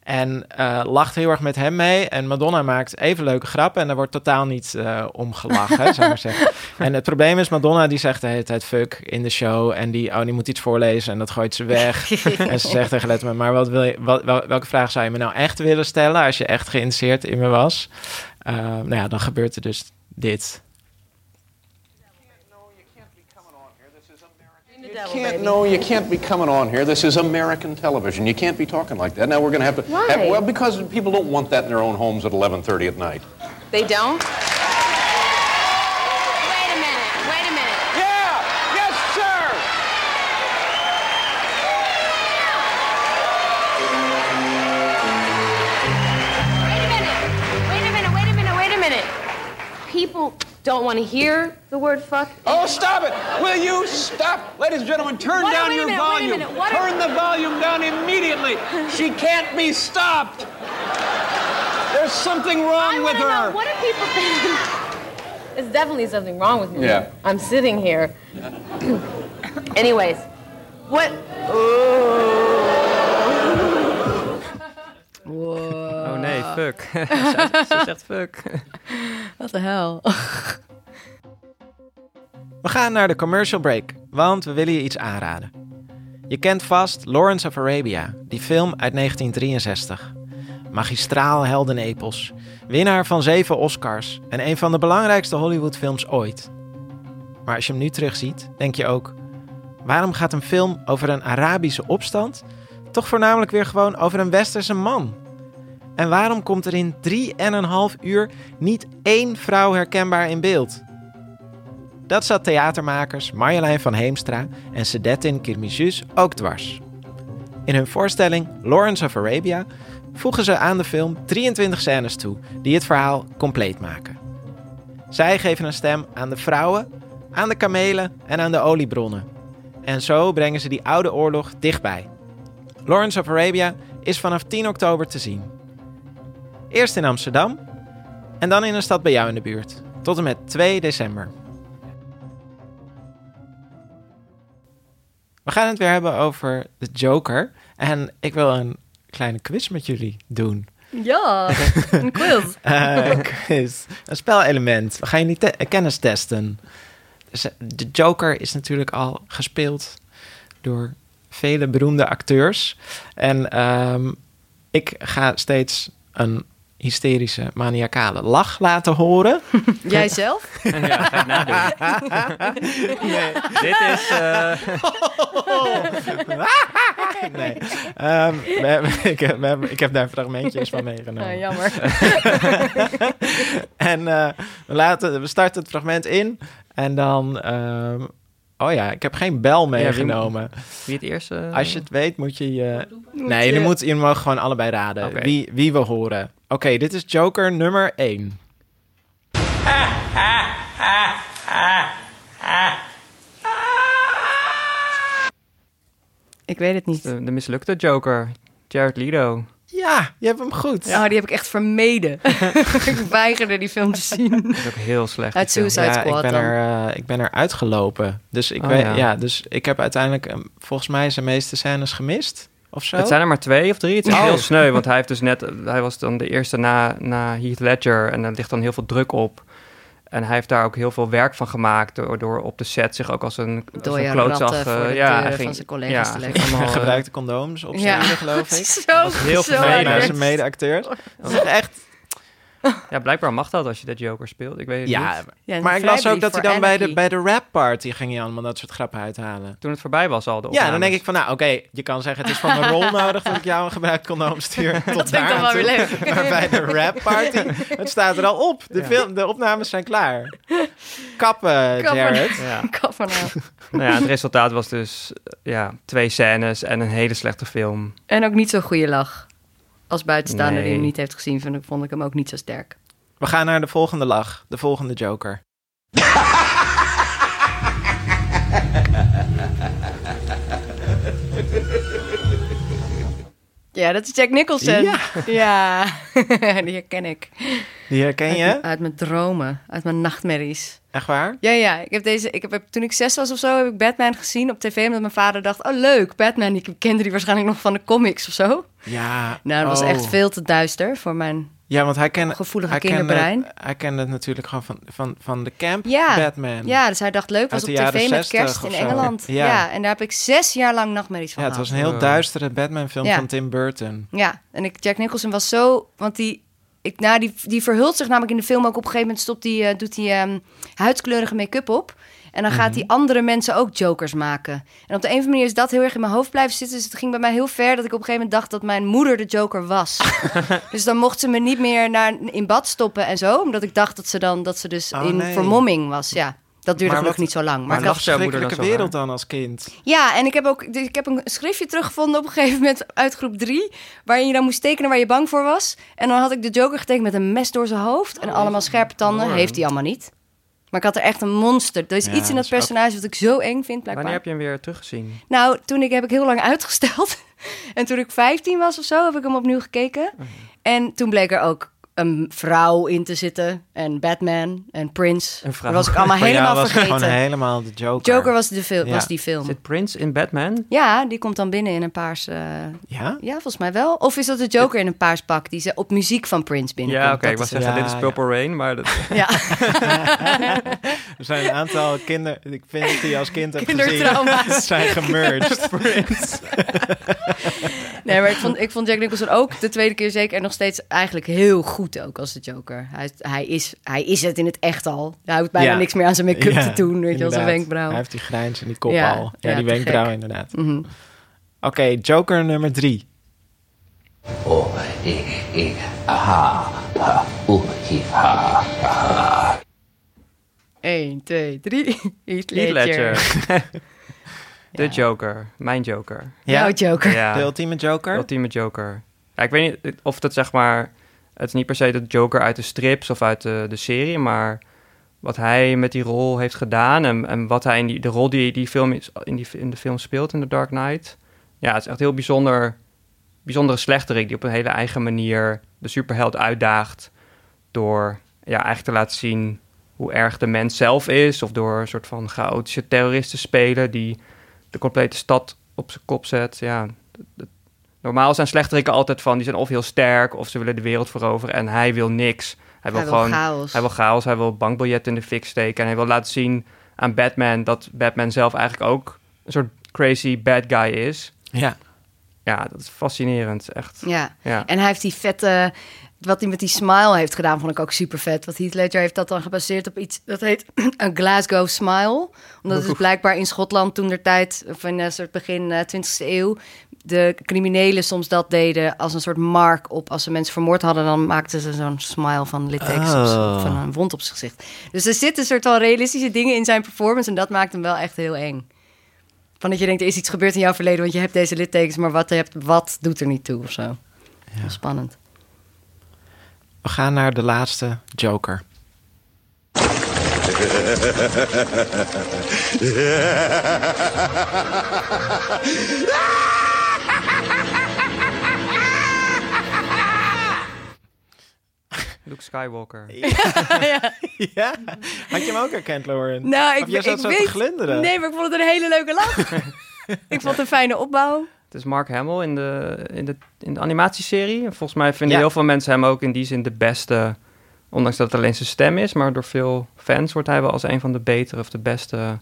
En uh, lacht heel erg met hem mee. En Madonna maakt even leuke grappen. En daar wordt totaal niet uh, om gelachen, zou maar zeggen. En het probleem is, Madonna die zegt de hele tijd fuck in de show. En die, oh, die moet iets voorlezen en dat gooit ze weg. en ze zegt tegen Letterman, maar wat wil je, wat, welke vraag zou je me nou echt willen stellen... als je echt geïnteresseerd in me was? Uh, nou ja, dan gebeurt er dus dit. You can't, no, you can't be coming on here. This is American television. You can't be talking like that. Now we're going to have to. Why? Have, well, because people don't want that in their own homes at 11:30 at night. They don't. Don't want to hear the word fuck. Oh, stop it! Will you stop? Ladies and gentlemen, turn what, down your minute, volume. Turn are... the volume down immediately. she can't be stopped. There's something wrong I with her. Know, what are people thinking? There's definitely something wrong with me. Yeah. I'm sitting here. Anyways, what? Oh nee, fuck. ze, zegt fuck. Wat de hel. we gaan naar de commercial break, want we willen je iets aanraden. Je kent vast Lawrence of Arabia, die film uit 1963. magistraal heldenepos. Winnaar van zeven Oscars en een van de belangrijkste Hollywoodfilms ooit. Maar als je hem nu terugziet, denk je ook: waarom gaat een film over een Arabische opstand toch voornamelijk weer gewoon over een westerse man? En waarom komt er in 3,5 uur niet één vrouw herkenbaar in beeld? Dat zat theatermakers Marjolein van Heemstra en Sedettin Kirmijus ook dwars. In hun voorstelling Lawrence of Arabia voegen ze aan de film 23 scènes toe die het verhaal compleet maken. Zij geven een stem aan de vrouwen, aan de kamelen en aan de oliebronnen. En zo brengen ze die oude oorlog dichtbij. Lawrence of Arabia is vanaf 10 oktober te zien. Eerst in Amsterdam en dan in een stad bij jou in de buurt. Tot en met 2 december. We gaan het weer hebben over de Joker. En ik wil een kleine quiz met jullie doen. Ja, een quiz. uh, een quiz. Een spelelement. We gaan jullie te kennis testen. Dus, eh, de Joker is natuurlijk al gespeeld door vele beroemde acteurs. En um, ik ga steeds een hysterische, maniacale lach laten horen. Jij zelf? ja, ga nee. Dit is... Uh... nee. Um, we hebben, ik, we hebben, ik heb daar fragmentjes van meegenomen. Ah, jammer. en uh, we, laten, we starten het fragment in. En dan... Um, Oh ja, ik heb geen bel meegenomen. Ja, wie, het eerst? Uh... Als je het weet, moet je je. Nee, je, moet, je mag gewoon allebei raden. Okay. Wie, wie we horen. Oké, dit is Joker nummer 1. Ik weet het niet. De, de mislukte Joker, Jared Leto. Ja, je hebt hem goed. Ja, oh, die heb ik echt vermeden. ik weigerde die film te zien. Dat is ook heel slecht. Uit Suicide Squad ik ben, er, uh, ik ben er uitgelopen. Dus ik, oh, weet, ja. ja. dus ik heb uiteindelijk um, volgens mij zijn meeste scènes gemist. Of zo? Het zijn er maar twee of drie. Het is oh. heel sneu, want hij heeft dus net... Hij was dan de eerste na, na Heath Ledger en er ligt dan heel veel druk op. En hij heeft daar ook heel veel werk van gemaakt door, door op de set zich ook als een, als een klootzag... Uh, ja, hij ging, van zijn collega's ja, te leggen. Allemaal, gebruikte condooms op zijn ja. geloof ik. zo, heel veel naar zijn mede-acteurs. Dat is echt Ja, blijkbaar mag dat als je de Joker speelt. Ik weet het ja, niet. Ja, maar ik las ook dat hij dan bij de, bij de rap party ging je allemaal dat soort grappen uithalen. Toen het voorbij was al de Ja, dan denk ik van, nou oké, je kan zeggen het is van mijn rol nodig dat ik jou een gebruikt condoom stuur. Tot dat vind ik dan wel weer leuk. Maar bij de rap party, het staat er al op. De, film, de opnames zijn klaar. Kappen, Kappen. Jared. Ja. Kappen nou. nou ja, het resultaat was dus ja, twee scènes en een hele slechte film. En ook niet zo'n goede lach als buitenstaander nee. die hem niet heeft gezien, vond ik, vond ik hem ook niet zo sterk. We gaan naar de volgende lach, de volgende Joker. Ja, dat is Jack Nicholson. Ja, ja. die herken ik. Die herken je? Uit, mijn dromen, uit mijn nachtmerries. Echt waar? Ja, ja. Ik heb deze, ik heb, toen ik zes was of zo, heb ik Batman gezien op tv. Omdat mijn vader dacht, oh leuk, Batman. Ik kende die waarschijnlijk nog van de comics of zo. Ja. Nou, dat was echt oh. veel te duister voor mijn ja, want hij kende, gevoelige hij kinderbrein. Kende, hij kende het natuurlijk gewoon van, van, van de camp ja, Batman. Ja, dus hij dacht leuk was op tv met kerst in Engeland. Ja. ja. en daar heb ik zes jaar lang nachtmerries van Ja, het was een heel duistere Batman film van Tim Burton. Ja, en ik, Jack Nicholson was zo... Want die, ik, nou, die, die verhult zich namelijk in de film ook op een gegeven moment... Stopt die, uh, doet hij um, huidskleurige make-up op... En dan gaat mhm. die andere mensen ook jokers maken. En op de een of andere manier is dat heel erg in mijn hoofd blijven zitten. Dus het ging bij mij heel ver dat ik op een gegeven moment dacht dat mijn moeder de joker was. dus dan mocht ze me niet meer naar, in bad stoppen en zo. Omdat ik dacht dat ze dan dat ze dus oh, in vermomming was. Ja. Dat duurde gelukkig niet zo lang. Maar, maar ik had een moeder wereld dan als kind. Ja, en ik heb ook ik heb een schriftje teruggevonden op een gegeven moment uit groep 3. Waarin je dan moest tekenen waar je bang voor was. En dan had ik de Joker getekend met een mes door zijn hoofd. En allemaal scherpe tanden. Heeft hij allemaal niet. Maar ik had er echt een monster. Er is iets in dat personage wat ik zo eng vind, blijkbaar. Wanneer heb je hem weer teruggezien? Nou, toen ik, heb ik heel lang uitgesteld. en toen ik 15 was of zo, heb ik hem opnieuw gekeken. Mhm. En toen bleek er ook een vrouw in te zitten. En Batman en Prince. Een vrouw. Dat was ik allemaal helemaal was vergeten. Gewoon helemaal de Joker. Joker was, de fil was die film. Zit Prince in Batman? Ja, die komt dan binnen in een paars... Uh... Ja? Ja, volgens mij wel. Of is dat de Joker in een paars pak die ze op muziek van Prince binnenkomt? Ja, oké. Okay, ik was zeggen, dit is Purple Rain, maar... Dat... Ja. er zijn een aantal kinderen... Ik vind die als kind heb gezien... zijn gemerged. Prince. Nee, maar ik vond, ik vond Jack Nicholson ook de tweede keer zeker... en nog steeds eigenlijk heel goed ook als de Joker. Hij, hij, is, hij is het in het echt al. Hij hoeft bijna niks meer aan zijn make-up te doen, weet je, als een wenkbrauw. Hij heeft die grijns en die kop al. Ja, die wenkbrauw inderdaad. Mhm. Oké, Joker nummer drie. Oh, ik, ik, aha, ha, oeh, ha, ha. 1, 2, 3. Heath Ledger. De Joker. Mijn Joker. Ja? Jouw Joker. Ja. De ultieme Joker? De ultieme Joker. Ja, ik weet niet of dat zeg maar... Het is niet per se de Joker uit de strips of uit de, de serie, maar wat hij met die rol heeft gedaan en, en wat hij in die, de rol die die film is, in, die, in de film speelt in The Dark Knight. Ja, het is echt heel bijzonder, bijzondere slechterik die op een hele eigen manier de superheld uitdaagt door ja, eigenlijk te laten zien hoe erg de mens zelf is. Of door een soort van chaotische terroristen spelen die de complete stad op zijn kop zet. Ja, normaal zijn slechteriken altijd van, die zijn of heel sterk of ze willen de wereld veroveren en hij wil niks. Hij wil, gewoon chaos. Hij wil chaos, hij wil bankbiljetten in de fik steken en hij wil laten zien aan Batman dat Batman zelf eigenlijk ook een soort crazy bad guy is. Ja. Ja, dat is fascinerend, echt. Ja. ja. En hij heeft die vette wat hij met die smile heeft gedaan, vond ik ook super vet. Wat Heath Ledger heeft dat dan gebaseerd op iets dat heet een Glasgow Smile. Omdat het blijkbaar in Schotland toen der tijd, of in een soort begin 20e eh, eeuw, de criminelen soms dat deden als een soort mark op. Als ze mensen vermoord hadden, dan maakten ze zo'n smile van littekens oh. van een wond op zijn gezicht. Dus er zitten een soort van realistische dingen in zijn performance en dat maakt hem wel echt heel eng. Van dat je denkt, er is iets gebeurd in jouw verleden, want je hebt deze littekens, maar wat, hebt, wat doet er niet toe of zo. Ja. Spannend. We gaan naar de laatste Joker. Luke Skywalker. Ja, ja. Had je hem ook herkend, Lauren? Nou, ik, zat ik zo te glunderen. Nee, maar ik vond het een hele leuke lach. ik vond het een fijne opbouw. Is Mark Hamill in de, in de, in de animatieserie. Volgens mij vinden heel veel mensen hem ook in die zin de beste. Ondanks dat het alleen zijn stem is, maar door veel fans wordt hij wel als een van de betere of de beste.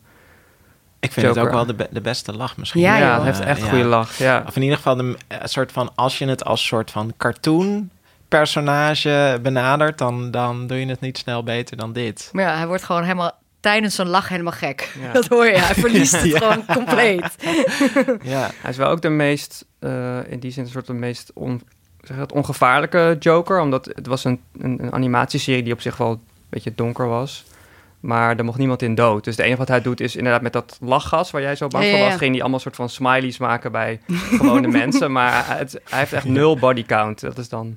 Ik vind het ook wel de, de beste lach misschien. Ja, ja hij heeft echt een goede lach. Ja. Of in ieder geval een soort van, als je het als soort van cartoon personage benadert, dan, dan doe je het niet snel beter dan dit. Maar ja, hij wordt gewoon helemaal tijdens zijn lach helemaal gek. Dat hoor je. Hij verliest het gewoon compleet. ja. Hij is wel ook de meest, uh, in die zin, een soort de meest on, zeg dat, ongevaarlijke Joker. Omdat het was een, een, een animatieserie die op zich wel een beetje donker was. Maar er mocht niemand in dood. Dus het enige wat hij doet is inderdaad met dat lachgas waar jij zo bang voor was, ging hij allemaal soort van smileys maken bij gewone mensen. Maar het, hij heeft echt nul body count. Dat is dan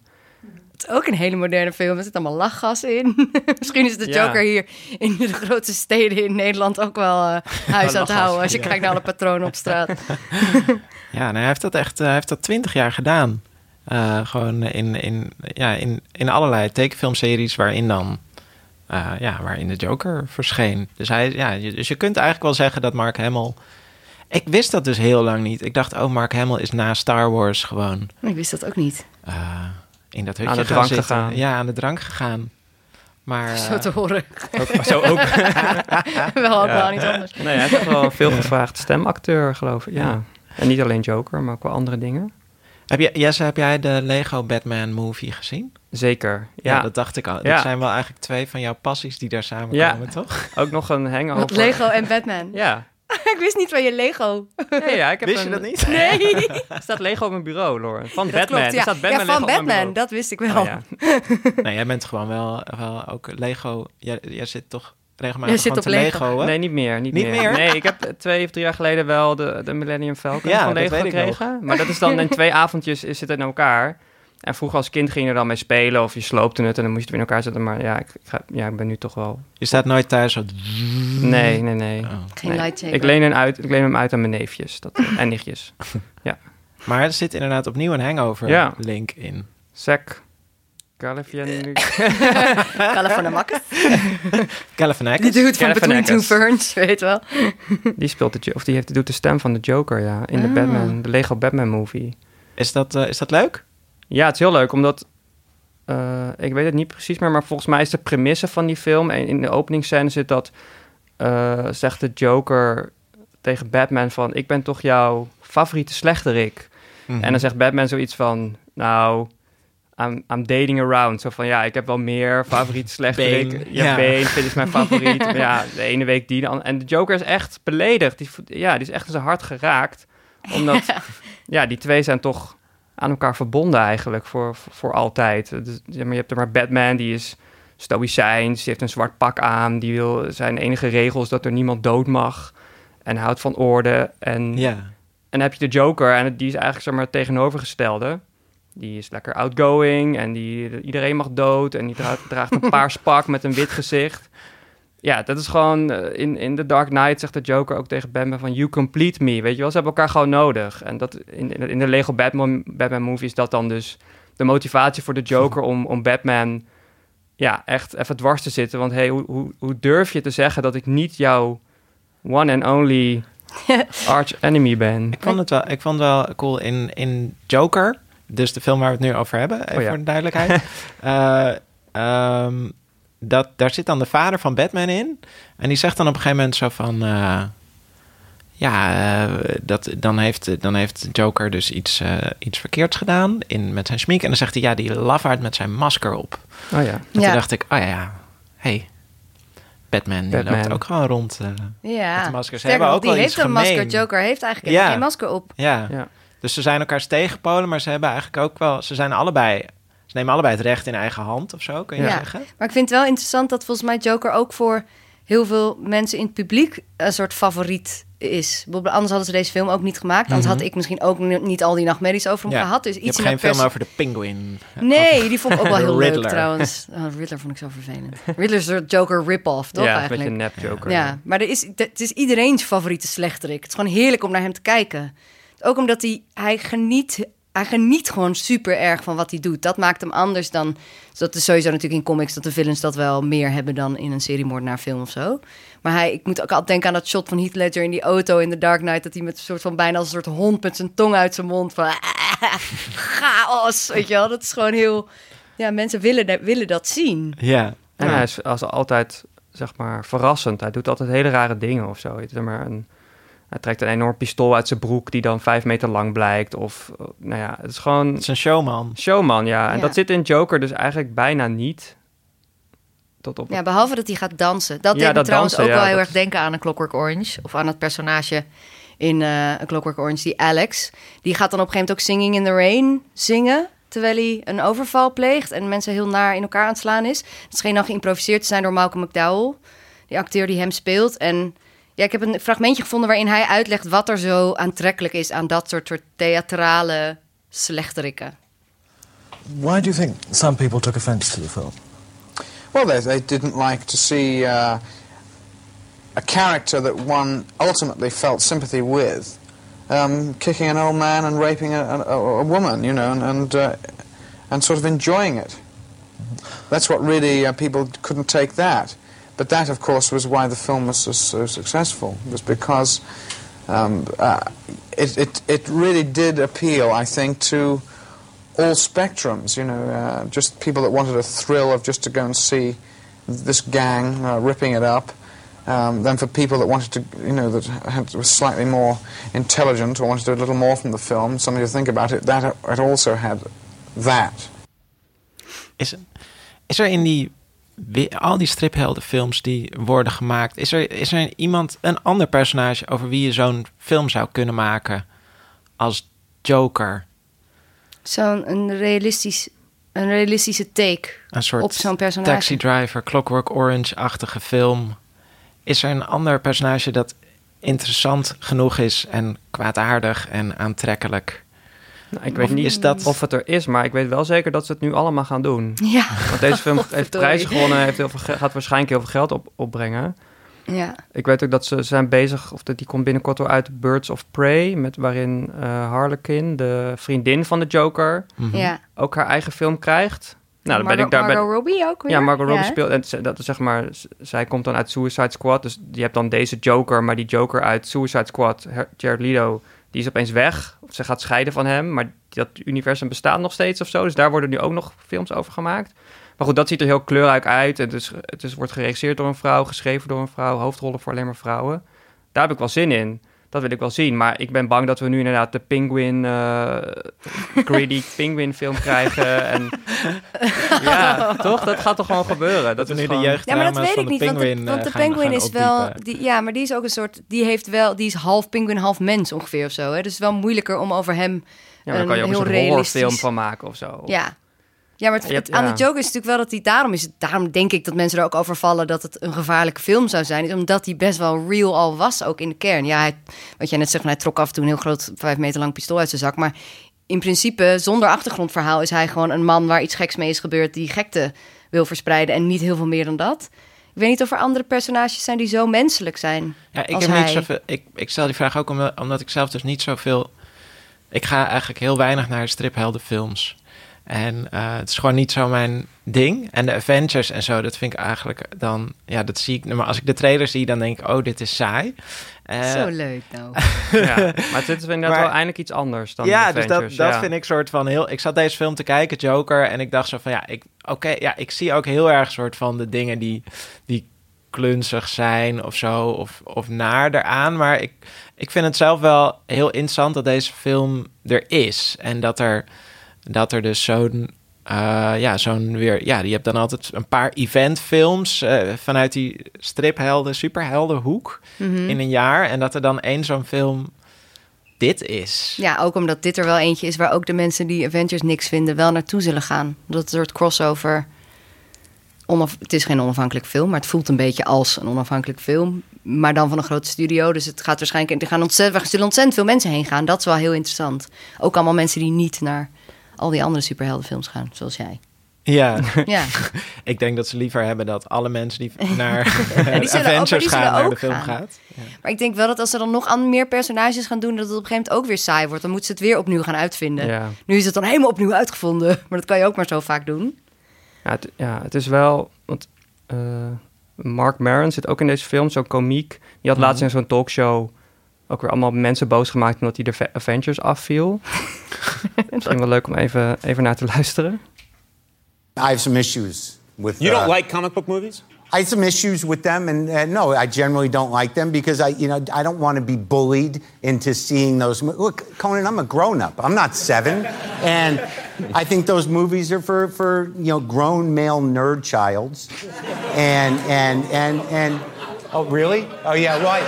het is ook een hele moderne film. Er zit allemaal lachgas in. Misschien is de Joker hier in de grote steden in Nederland ook wel uh, huis aan het houden. Als je kijkt naar alle patronen op straat. ja, nou, hij heeft dat echt hij heeft dat twintig jaar gedaan. Uh, gewoon in, in, ja, in, in allerlei tekenfilmseries waarin dan uh, ja, waarin de Joker verscheen. Dus, hij, ja, dus je kunt eigenlijk wel zeggen dat Mark Hamill. Ik wist dat dus heel lang niet. Ik dacht, oh, Mark Hamill is na Star Wars gewoon. Ik wist dat ook niet. Uh, in dat hutje aan de drank gegaan. Ja, aan de drank gegaan. Maar, zo te horen. Ook, zo ook. wel ook wel niet anders. Nee, hij is wel een veelgevraagd stemacteur, geloof ik. Ja. En niet alleen Joker, maar ook wel andere dingen. Heb je, Jesse, heb jij de Lego Batman movie gezien? Zeker, ja. dat dacht ik al. Dat zijn wel eigenlijk twee van jouw passies die daar samenkomen, toch? Ook nog een hangover. Lego en Batman. Ja, ik wist niet van je Lego. ja, ik heb wist je dat niet? Nee. er staat Lego op mijn bureau, Lauren. Van Batman. Klopt, ja. staat Batman ja, van Batman, dat wist ik wel. Oh, ja. nee, jij bent gewoon wel, wel ook Lego. Jij, jij zit toch regelmatig zit op Lego, Lego Nee, niet meer. Niet, niet meer. Nee, ik heb twee of drie jaar geleden wel de, de Millennium Falcon van Lego gekregen. Maar dat is dan in twee avondjes is het in elkaar. En vroeger als kind ging je er dan mee spelen of je sloopte het en dan moest je het weer in elkaar zetten. Maar ja, ik, ga, ja, ik ben nu toch wel... Je staat nooit thuis zo... Nee, nee, nee. Oh. Geen nee. lightsaber. Ik leen, hem uit, ik leen hem uit aan mijn neefjes dat, en nichtjes. ja. Maar er zit inderdaad opnieuw een hangover ja. link in. Zack California. California California. Die doet van Between Two Ferns, weet wel. die speelt de, of die heeft, doet de stem van de Joker, ja. In de ah. Batman, de Lego Batman movie. Is dat, uh, is dat leuk? Ja, het is heel leuk, omdat... Uh, ik weet het niet precies meer, maar volgens mij is de premisse van die film... en in de openingsscène zit dat... Uh, zegt de Joker tegen Batman van... ik ben toch jouw favoriete slechterik. Mhm. En dan zegt Batman zoiets van, nou, I'm, I'm dating around. Zo van, ja, ik heb wel meer favoriete slechterik. Bane. Ja, Ja. Bane vind ik mijn favoriet. Maar ja, de ene week die. En de Joker is echt beledigd. Die, ja, die is echt in zijn hart geraakt. Omdat, ja, die twee zijn toch aan elkaar verbonden eigenlijk voor, voor, voor altijd. Dus, ja, maar je hebt er maar Batman, die is stoïcijns. Die heeft een zwart pak aan. Die wil zijn enige regel is dat er niemand dood mag. En houdt van orde. En Ja. en dan heb je de Joker en die is eigenlijk zeg maar het tegenovergestelde. Die is lekker outgoing en die, iedereen mag dood en die draagt, draagt een paars pak met een wit gezicht. Ja, dat is gewoon... eh, In, in The Dark Knight zegt de Joker ook tegen Batman van... You complete me, weet je wel? Ze hebben elkaar gewoon nodig. En dat, in, in de- Lego Batman, Batman movie is dat dan dus... de motivatie voor de Joker om, om Batman... ja, echt even dwars te zitten. Want hey, hoe, hoe, hoe durf je te zeggen dat ik niet jouw one and only arch enemy ben? Ik vond het wel, ik vond het wel cool in, in Joker, dus de film waar we het nu over hebben, even Oh ja. voor de duidelijkheid. Eh, ehm, dat, daar zit dan de vader van Batman in. En die zegt dan op een gegeven moment zo van... eh, ja, eh, dat, dan, heeft, dan heeft Joker dus iets, eh, iets verkeerds gedaan in, met zijn schmink. En dan zegt hij, ja, die lafaard met zijn masker op. Oh ja. En Ja. toen dacht ik, oh ja, ja, hey, Batman, die Batman. loopt ook gewoon rond. eh, Ja, Met de maskers. Ze Sterker hebben ook die wel heeft iets een masker. gemeen. Joker heeft eigenlijk Ja. geen masker op. ja. Ja. Dus ze zijn elkaars tegenpolen, maar ze hebben eigenlijk ook wel... Ze zijn allebei... Ze nemen allebei het recht in eigen hand of zo, kun je Ja. zeggen. Maar ik vind het wel interessant dat volgens mij Joker ook voor heel veel mensen in het publiek een soort favoriet is. Anders hadden ze deze film ook niet gemaakt. Anders had ik misschien ook ni- niet al die nachtmerries over hem gehad. Dus je iets hebt in geen film over de penguin. Nee, die vond ik ook wel heel leuk trouwens. Oh, Riddler vond ik zo vervelend. Riddler is een Joker rip-off, toch ja, een eigenlijk? beetje een nep Joker. Ja, maar er is, het is iedereen's favoriete slechterik. Het is gewoon heerlijk om naar hem te kijken. Ook omdat hij, hij geniet... Hij geniet gewoon super erg van wat hij doet. Dat maakt hem anders dan... dus Dat is sowieso natuurlijk in comics dat de villains dat wel meer hebben dan in een seriemoordenaar film of zo. Maar hij, ik moet ook altijd denken aan dat shot van Heath Ledger in die auto in The Dark Knight. Dat hij met een soort van bijna als een soort hond met zijn tong uit zijn mond van chaos, weet je wel. Dat is gewoon heel... Ja, mensen willen, willen dat zien. Ja. En hij is als altijd, zeg maar, verrassend. Hij doet altijd hele rare dingen of zo. Zeg maar, een, hij trekt een enorm pistool uit zijn broek die dan vijf meter lang blijkt. Of, nou ja, het is gewoon Het is een showman. showman, ja. En Ja. dat zit in Joker dus eigenlijk bijna niet. Tot op Ja, behalve dat hij gaat dansen. Dat Ja, deed me trouwens dansen, ook ja, wel heel dat- erg denken aan een Clockwork Orange. Of aan het personage in eh A Clockwork Orange, die Alex. Die gaat dan op een gegeven moment ook Singing in the Rain zingen... terwijl hij een overval pleegt en mensen heel naar in elkaar aan het slaan is. Het scheen dan geïmproviseerd te zijn door Malcolm McDowell... die acteur die hem speelt. En ja, ik heb een fragmentje gevonden waarin hij uitlegt... wat er zo aantrekkelijk is aan dat soort, soort theatrale slechterikken. Why do you think some people took offence to the film? Well, they, they didn't like to see uh, a character that one ultimately felt sympathy with um, kicking an old man and raping a, a, a woman, you know, and and, uh, and sort of enjoying it. That's what really uh, people couldn't take that. But that, of course, was why the film was so, so successful. Was because um, uh, it, it it really did appeal, I think, to all spectrums, you know, uh, just people that wanted a thrill of just to go and see this gang uh, ripping it up. Um, then for people that wanted to, you know, that had, was slightly more intelligent or wanted to do a little more from the film, something to think about it, that it also had that. Is, is er in al die stripheldenfilms die worden gemaakt... Is er, is er iemand, een ander personage over wie je zo'n film zou kunnen maken als Joker? Zo'n een realistisch, een realistische take Een soort op zo'n personage. Taxi Driver, Clockwork Orange-achtige film. Is er een ander personage dat interessant genoeg is en kwaadaardig en aantrekkelijk? Nou, ik weet Of niet dat- of het er is, maar ik weet wel zeker dat ze het nu allemaal gaan doen. Ja, Want deze film heeft prijzen gewonnen, heeft heel veel ge- gaat waarschijnlijk heel veel geld op, opbrengen. ja. Ik weet ook dat ze zijn bezig, of dat die komt binnenkort wel uit Birds of Prey, met waarin eh Harlequin, de vriendin van de Joker, ja. ook haar eigen film krijgt. Nou, dan ben ik Margot- daar. ben- Margot Robbie ook weer? ja, Margot Robbie speelt. En dat is zeg maar, zij komt dan uit Suicide Squad. Dus je hebt dan deze Joker, maar die Joker uit Suicide Squad, Jared Leto, die is opeens weg. Of ze gaat scheiden van hem, maar dat universum bestaat nog steeds of zo. Dus daar worden nu ook nog films over gemaakt. Maar goed, dat ziet er heel kleurrijk uit. Het, is, het is, wordt geregisseerd door een vrouw, geschreven door een vrouw, hoofdrollen voor alleen maar vrouwen. Daar heb ik wel zin in. Dat wil ik wel zien. Maar ik ben bang dat we nu inderdaad de Penguin, uh, greedy Penguin film krijgen. En ja, toch? Dat gaat toch gewoon gebeuren. Dat, is nu de jeugd. Ja, maar dat weet ik niet. want de, want de Penguin is wel. Die, ja, maar die is ook een soort. Die heeft wel. Die is half Penguin, half mens ongeveer of zo. Hè? Dus het is wel moeilijker om over hem. Ja, maar dan kan je ook een, een horrorfilm van maken of zo. Ja, ja, maar het, aan de joke is natuurlijk wel dat hij daarom is. Daarom denk ik dat mensen er ook over vallen dat het een gevaarlijke film zou zijn. Is omdat hij best wel real al was, ook in de kern. Ja, hij, wat jij net zegt, hij trok af en toe een heel groot, vijf meter lang pistool uit zijn zak. Maar in principe, zonder achtergrondverhaal, is hij gewoon een man waar iets geks mee is gebeurd. die gekte wil verspreiden en niet heel veel meer dan dat. Ik weet niet of er andere personages zijn die zo menselijk zijn. Ja, ik heb niet zoveel. Ik, ik stel die vraag ook omdat, omdat ik zelf dus niet zoveel. Ik ga eigenlijk heel weinig naar stripheldenfilms. En uh, het is gewoon niet zo mijn ding. En de Avengers en zo, dat vind ik eigenlijk dan... Ja, dat zie ik... Maar als ik de trailer zie, dan denk ik... Oh, dit is saai. Uh, zo leuk nou. ja, maar dit is inderdaad wel eindelijk iets anders dan Ja, dus dat, dat vind ik soort van heel... Ik zat deze film te kijken, Joker, en ik dacht zo van... Ja, ik, oké, ja, ik zie ook heel erg soort van de dingen die... die klunzig zijn of zo, of, of naar eraan. Maar ik, ik vind het zelf wel heel interessant dat deze film er is. En dat er dat er dus zo'n uh, ja, zo'n weer. Ja, je hebt dan altijd een paar eventfilms uh, vanuit die striphelden, superheldenhoek mm in een jaar. En dat er dan één zo'n film dit is. Ja, ook omdat dit er wel eentje is waar ook de mensen die Avengers niks vinden wel naartoe zullen gaan. Dat een soort crossover. Onaf het is geen onafhankelijk film, maar het voelt een beetje als een onafhankelijk film. Maar dan van een grote studio. Dus het gaat waarschijnlijk. Er gaan ontzettend, er zullen ontzettend veel mensen heen gaan. Dat is wel heel interessant. Ook allemaal mensen die niet naar al die andere superheldenfilms gaan, zoals jij. Ja. ja. ik denk dat ze liever hebben dat alle mensen die naar die Avengers gaan naar de film gaan. gaat. Ja. Maar ik denk wel dat als ze dan nog meer personages gaan doen, dat het op een gegeven moment ook weer saai wordt. Dan moeten ze het weer opnieuw gaan uitvinden. Ja. Nu is het dan helemaal opnieuw uitgevonden. Maar dat kan je ook maar zo vaak doen. Ja, het, ja, het is wel. Want uh, Mark Maron zit ook in deze film, zo'n komiek. Die had laatst mhm. in zo'n talkshow ook weer allemaal mensen boos gemaakt omdat hij de Avengers afviel. Misschien wel leuk om even, even naar te luisteren. I have some issues with. You don't uh, like comic book movies? I have some issues with them, and uh, no, I generally don't like them because I, you know, I don't want to be bullied into seeing those. Look, Conan, I'm a grown-up. I'm not seven, and I think those movies are for, for you know, grown male nerd childs, and and and and. Oh, really? Oh, yeah. Right.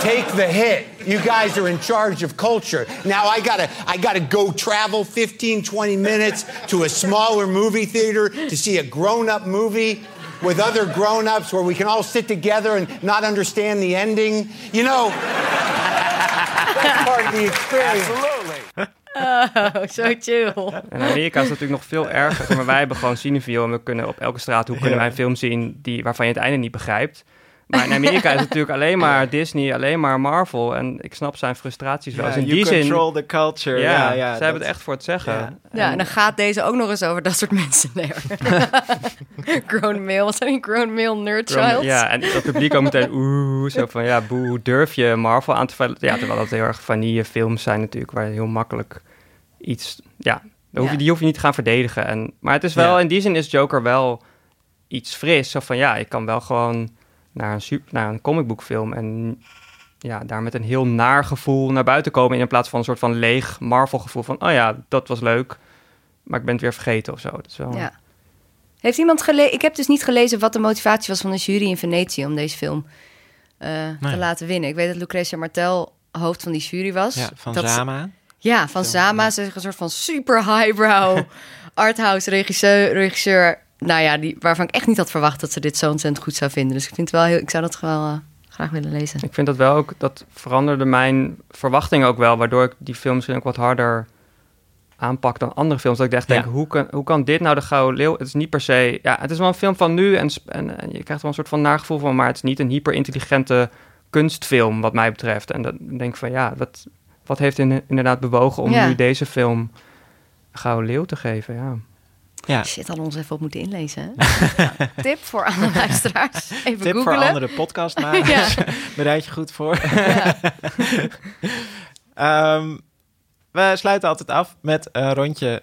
Take the hit. You guys are in charge of culture. Now I gotta, I gotta go travel 15, 20 minutes to a smaller movie theater to see a grown-up movie with other grown-ups where we can all sit together and not understand the ending. You know, that's part of the experience. Absolutely. Oh, zo chill. In Amerika is het natuurlijk nog veel erger. Maar wij hebben gewoon Cineville en we kunnen op elke straat hoe kunnen wij een film zien die, waarvan je het einde niet begrijpt. Maar in Amerika is het natuurlijk alleen maar Disney, alleen maar Marvel. En ik snap zijn frustraties wel. Ja, dus in die zin, control the culture. Ja, ja, ze hebben het echt voor het zeggen. Ja. ja, en, dan gaat deze ook nog eens over dat soort mensen. Nee, grown male, wat zijn die grown male nerd child? Ja, en het publiek ook meteen oeh, zo van ja, boe, durf je Marvel aan te vallen? Ja, terwijl dat heel erg vanille films zijn natuurlijk, waar je heel makkelijk iets, ja, hoef je, die hoef je niet te gaan verdedigen. En, maar het is wel, in die zin is Joker wel iets fris. Zo van ja, ik kan wel gewoon naar een, super, naar een comicboekfilm en ja, daar met een heel naar gevoel naar buiten komen in plaats van een soort van leeg Marvel gevoel van oh ja, dat was leuk, maar ik ben het weer vergeten of zo. Dat is wel... Ja. Heeft iemand gelezen? Ik heb dus niet gelezen wat de motivatie was van de jury in Venetië om deze film uh, te laten winnen. Ik weet dat Lucretia Martel hoofd van die jury was. Ja, van dat Zama. ja, van Zama. Ze is een soort van super highbrow arthouse regisseur, regisseur nou ja, die, waarvan ik echt niet had verwacht dat ze dit zo ontzettend goed zou vinden. Dus ik vind het wel heel, ik zou dat wel uh, graag willen lezen. Ik vind dat wel ook, dat veranderde mijn verwachting ook wel, waardoor ik die film misschien ook wat harder aanpak dan andere films. Dat ik echt denk, hoe, kan, hoe kan dit nou de Gouden Leeuw? Het is niet per se, ja, het is wel een film van nu en, en, en je krijgt wel een soort van nagevoel van, maar het is niet een hyper intelligente kunstfilm wat mij betreft. En dan denk ik van, ja, wat, wat heeft in, inderdaad bewogen om nu deze film Gouden Leeuw te geven, ja. Ja. Shit, hadden ons even op moeten inlezen. tip voor alle luisteraars. Even tip voor andere podcastmakers. ja. Bereid je goed voor. um, we sluiten altijd af met een rondje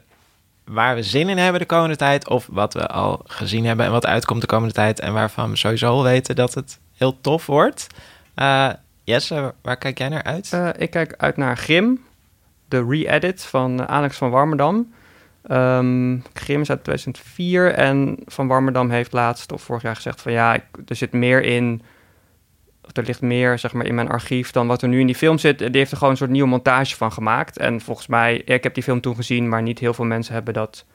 waar we zin in hebben de komende tijd. Of wat we al gezien hebben en wat uitkomt de komende tijd. En waarvan we sowieso al weten dat het heel tof wordt. Uh, Jesse, waar kijk jij naar uit? Uh, ik kijk uit naar Grim, de re-edit van Alex van Warmerdam. Um, Grim is uit 2004 en Van Warmerdam heeft laatst of vorig jaar gezegd van ja, ik, er zit meer in, of er ligt meer zeg maar in mijn archief dan wat er nu in die film zit. Die heeft er gewoon een soort nieuwe montage van gemaakt. En volgens mij, ik heb die film toen gezien, maar niet heel veel mensen hebben dat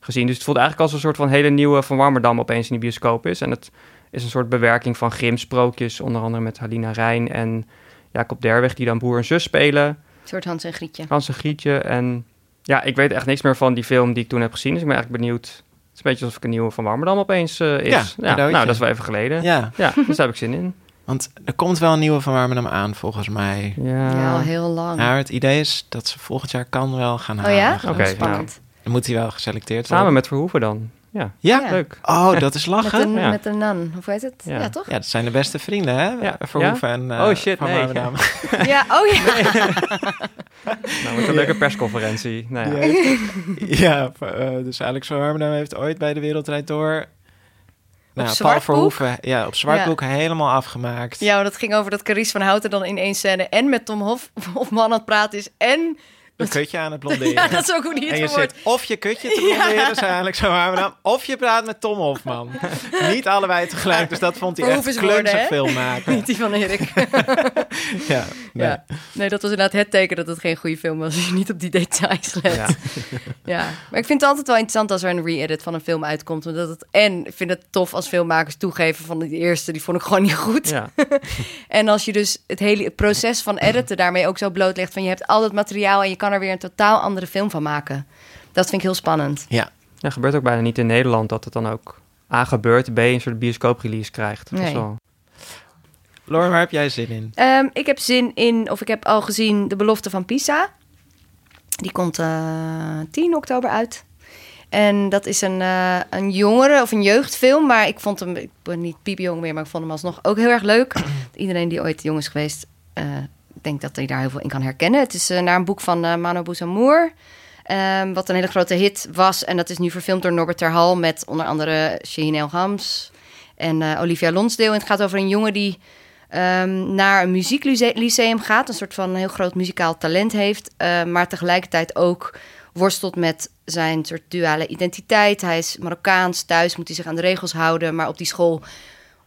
gezien. Dus het voelt eigenlijk als een soort van hele nieuwe Van Warmerdam opeens in die bioscoop is. En het is een soort bewerking van Grim-sprookjes, onder andere met Halina Rijn en Jacob Derweg, die dan broer en zus spelen. Een soort Hans en Grietje. Hans en Grietje. En ja, ik weet echt niks meer van die film die ik toen heb gezien. Dus ik ben eigenlijk benieuwd. Het is een beetje alsof ik een nieuwe van Warmerdam opeens uh, is. Ja, nou, dat is wel even geleden. Ja. ja, dus daar heb ik zin in. Want er komt wel een nieuwe van Warmerdam aan, volgens mij. Ja, ja al heel lang. Maar het idee is dat ze volgend jaar kan wel gaan halen. Oh ja? Oké, okay, spannend. Dan moet hij wel geselecteerd worden. Samen met Verhoeven dan. Ja, ja? leuk. Oh, dat is lachen. met, een, met een nan, hoe heet het? Ja. toch? Ja, dat zijn de beste vrienden, hè? Ja. Verhoeven en uh, Oh shit, nee. Ja. oh ja. nou, met een leuke persconferentie. Nou, ja, ja uh, dus Alex van Warmerdam heeft ooit bij de Wereldrijd Door... Nou, Paul Verhoeven, ja, op Zwartboek helemaal afgemaakt. Ja, dat ging over dat Carice van Houten dan in één scène en met Tom Hof, Hofman aan het praten is en een kutje aan het blonderen. Ja, dat is ook hoe die het En je zit of je kutje te blonderen, ja. is eigenlijk zo dan, of je praat met Tom Hofman. Niet allebei tegelijk, dus dat vond hij echt klunzig film maken. Niet die van Erik. ja, nee. ja, nee. dat was inderdaad het teken dat het geen goede film was. Als je niet op die details let. Ja. ja. maar ik vind het altijd wel interessant als er een re-edit van een film uitkomt. Omdat het, en ik vind het tof als filmmakers toegeven van de eerste, die vond ik gewoon niet goed. Ja. en als je dus het hele proces van editen daarmee ook zo blootlegt van je hebt al het materiaal en je kan er weer een totaal andere film van maken. Dat vind ik heel spannend. Ja. Ja, gebeurt ook bijna niet in Nederland dat het dan ook A gebeurt, B een soort bioscoop-release krijgt. Nee. Wel... Lauren, waar heb jij zin in? Um, ik heb zin in, of ik heb al gezien, De Belofte van Pisa. Die komt uh, eh, 10 oktober uit. En dat is een, uh, een jongere of een jeugdfilm. Maar ik vond hem, ik ben niet piepjong meer, maar ik vond hem alsnog ook heel erg leuk. Iedereen die ooit jong is geweest, uh, denk dat hij daar heel veel in kan herkennen. Het is uh, naar een boek van uh, Mano Bouzamour. Um, wat een hele grote hit was. En dat is nu verfilmd door Norbert Terhal met onder andere Shaheen El Hams en uh, Olivia Lonsdale. En het gaat over een jongen die um, naar een muzieklyceum gaat. Een soort van heel groot muzikaal talent heeft. maar tegelijkertijd ook worstelt met zijn soort duale identiteit. Hij is Marokkaans, thuis moet hij zich aan de regels houden. Maar op die school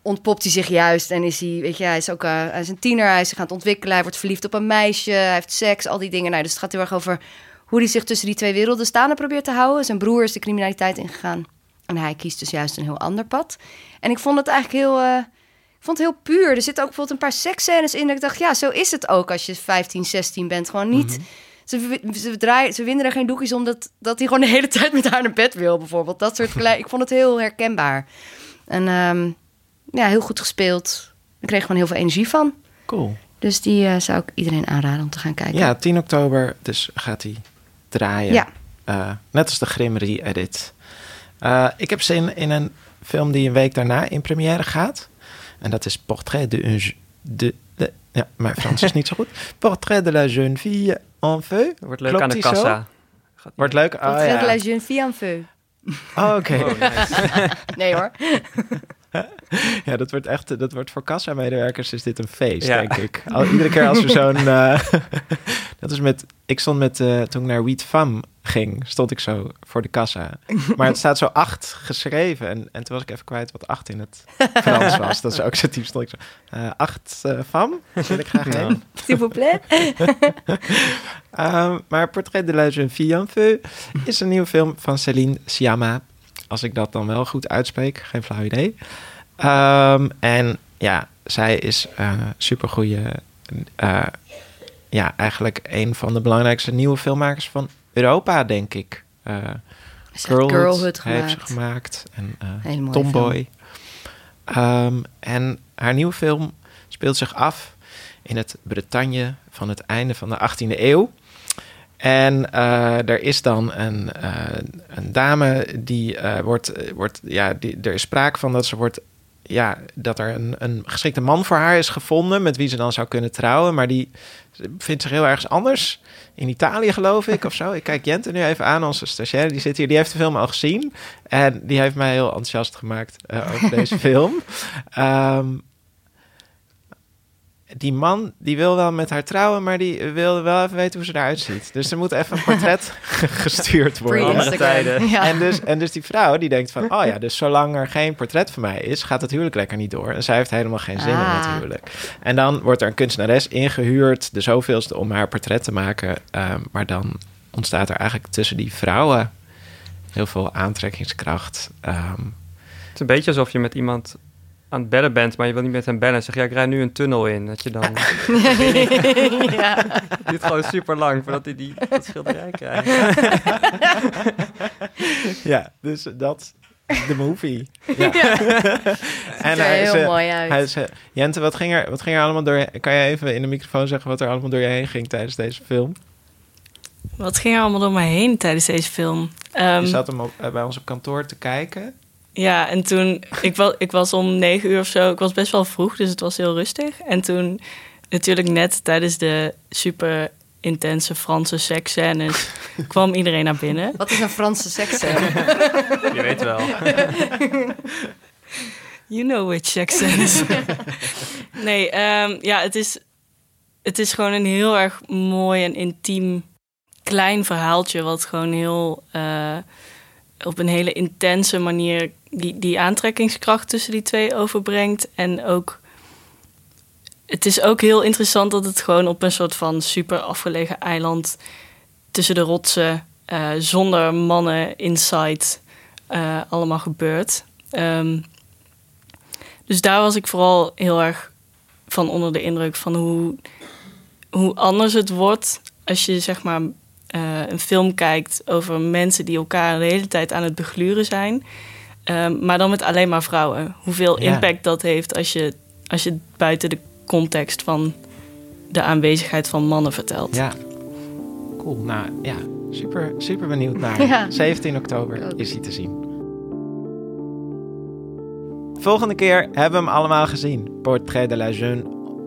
ontpopt hij zich juist en is hij, weet je, hij is ook uh, hij is een tiener, hij is zich aan het ontwikkelen, hij wordt verliefd op een meisje, hij heeft seks, al die dingen. Nou, dus het gaat heel erg over hoe hij zich tussen die twee werelden staande probeert te houden. Zijn broer is de criminaliteit ingegaan en hij kiest dus juist een heel ander pad. En ik vond het eigenlijk heel, uh, ik vond het heel puur. Er zitten ook bijvoorbeeld een paar seksscènes in dat ik dacht, ja, zo is het ook als je 15, 16 bent. Gewoon niet... Mhm. Ze, ze, draaien, ze winnen er geen doekjes om dat, dat hij gewoon de hele tijd met haar naar bed wil, bijvoorbeeld. Dat soort Ik vond het heel herkenbaar. En um, ja, heel goed gespeeld. Ik kreeg gewoon heel veel energie van. Cool. Dus die uh, zou ik iedereen aanraden om te gaan kijken. Ja, 10 oktober, dus gaat hij draaien. Ja. Uh, net als de Grim re-edit. Uh, ik heb zin in een film die een week daarna in première gaat. En dat is Portrait de... Un, de, de ja, mijn Frans is niet zo goed. Portrait de la jeune fille en feu. Wordt leuk aan de kassa. Wordt leuk. Oh, Portrait ja. de la jeune fille en feu. Oh, oké. Okay. Oh, nice. nee hoor. ja, dat wordt echt, dat wordt voor kassa-medewerkers is dit een feest, denk ik. Al, iedere keer als er zo'n, uh, dat is met, ik stond met, uh, toen ik naar Wheat Fam ging, stond ik zo voor de kassa. Maar het staat zo acht geschreven en, en toen was ik even kwijt wat acht in het Frans was. Dat is ook zo typisch, stond ik zo, uh, acht fam, wil ik graag heen. S'il vous plaît. um, maar Portrait de la jeune fille en feu is een nieuwe film van Céline Sciamma als ik dat dan wel goed uitspreek. Geen flauw idee. Um, en ja, zij is uh, supergoeie. Uh, ja, eigenlijk een van de belangrijkste nieuwe filmmakers van Europa, denk ik. Uh, Girlhood, Girlhood heeft ze gemaakt. En uh, Tomboy. Um, en haar nieuwe film speelt zich af in het Bretagne van het einde van de 18e eeuw. En uh, er is dan een, uh, een dame die uh, wordt, wordt, ja, die, er is sprake van dat ze wordt, ja, dat er een, een geschikte man voor haar is gevonden met wie ze dan zou kunnen trouwen, maar die vindt zich heel ergens anders. In Italië geloof ik of zo. Ik kijk Jente nu even aan, onze stagiaire, die zit hier, die heeft de film al gezien en die heeft mij heel enthousiast gemaakt over deze film. Um, die man die wil wel met haar trouwen, maar die wil wel even weten hoe ze eruit ziet. Dus er moet even een portret gestuurd worden. Andere tijden. Ja. En, dus, en dus die vrouw die denkt van, oh ja, dus zolang er geen portret van mij is, gaat het huwelijk lekker niet door. En zij heeft helemaal geen zin in het ah. huwelijk. En dan wordt er een kunstenares ingehuurd, de zoveelste, om haar portret te maken. Ehm, maar dan ontstaat er eigenlijk tussen die vrouwen heel veel aantrekkingskracht. Um, het is een beetje alsof je met iemand aan het bellen bent, maar je wil niet met hem bellen. Zeg ja, ik rijd nu een tunnel in. Dat je dan. ja. Het duurt gewoon super lang voordat hij die dat schilderij krijgt. ja, dus dat. De movie. Ja. en hij heel is, mooi uit. Hij is, Jente, wat ging, er, wat ging er allemaal door Kan je even in de microfoon zeggen wat er allemaal door je heen ging tijdens deze film? Wat ging er allemaal door mij heen tijdens deze film? Um, je zat hem op, bij ons op kantoor te kijken. Ja, en toen, ik was, ik was om negen uur of zo, ik was best wel vroeg, dus het was heel rustig. En toen, natuurlijk net tijdens de super intense Franse seksscènes, kwam iedereen naar binnen. Wat is een Franse seksscène? Je weet wel. You know which seksscènes. nee, um, ja, het is, het is gewoon een heel erg mooi en intiem klein verhaaltje, wat gewoon heel... Uh, op een hele intense manier die, die aantrekkingskracht tussen die twee overbrengt. En ook. Het is ook heel interessant dat het gewoon op een soort van super afgelegen eiland tussen de rotsen, uh, zonder mannen inside, uh, allemaal gebeurt. Um, dus daar was ik vooral heel erg van onder de indruk van hoe, hoe anders het wordt als je zeg maar uh, een film kijkt over mensen die elkaar de hele tijd aan het begluren zijn. Um, maar dan met alleen maar vrouwen. Hoeveel impact dat heeft als je, als je buiten de context van de aanwezigheid van mannen vertelt. Ja, cool. Nou ja, super, super benieuwd naar. Ja. 17 oktober is hij te zien. Volgende keer hebben we hem allemaal gezien. Portrait de la jeune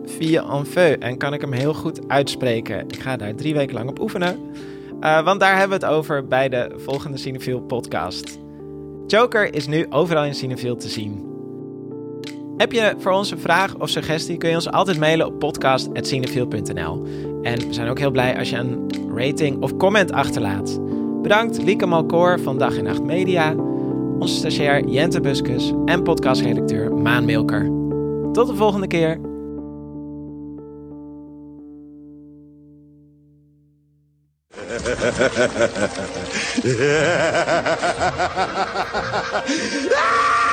fille en feu. En kan ik hem heel goed uitspreken. Ik ga daar drie weken lang op oefenen. Uh, want daar hebben we het over bij de volgende Cinefiel podcast. Joker is nu overal in Cinefield te zien. Heb je voor ons een vraag of suggestie, kun je ons altijd mailen op podcast.cinefield.nl. En we zijn ook heel blij als je een rating of comment achterlaat. Bedankt Lieke Malkoor van Dag en Nacht Media, onze stagiair Jente Buskus en podcastredacteur Maan Milker. Tot de volgende keer. ハハハハハ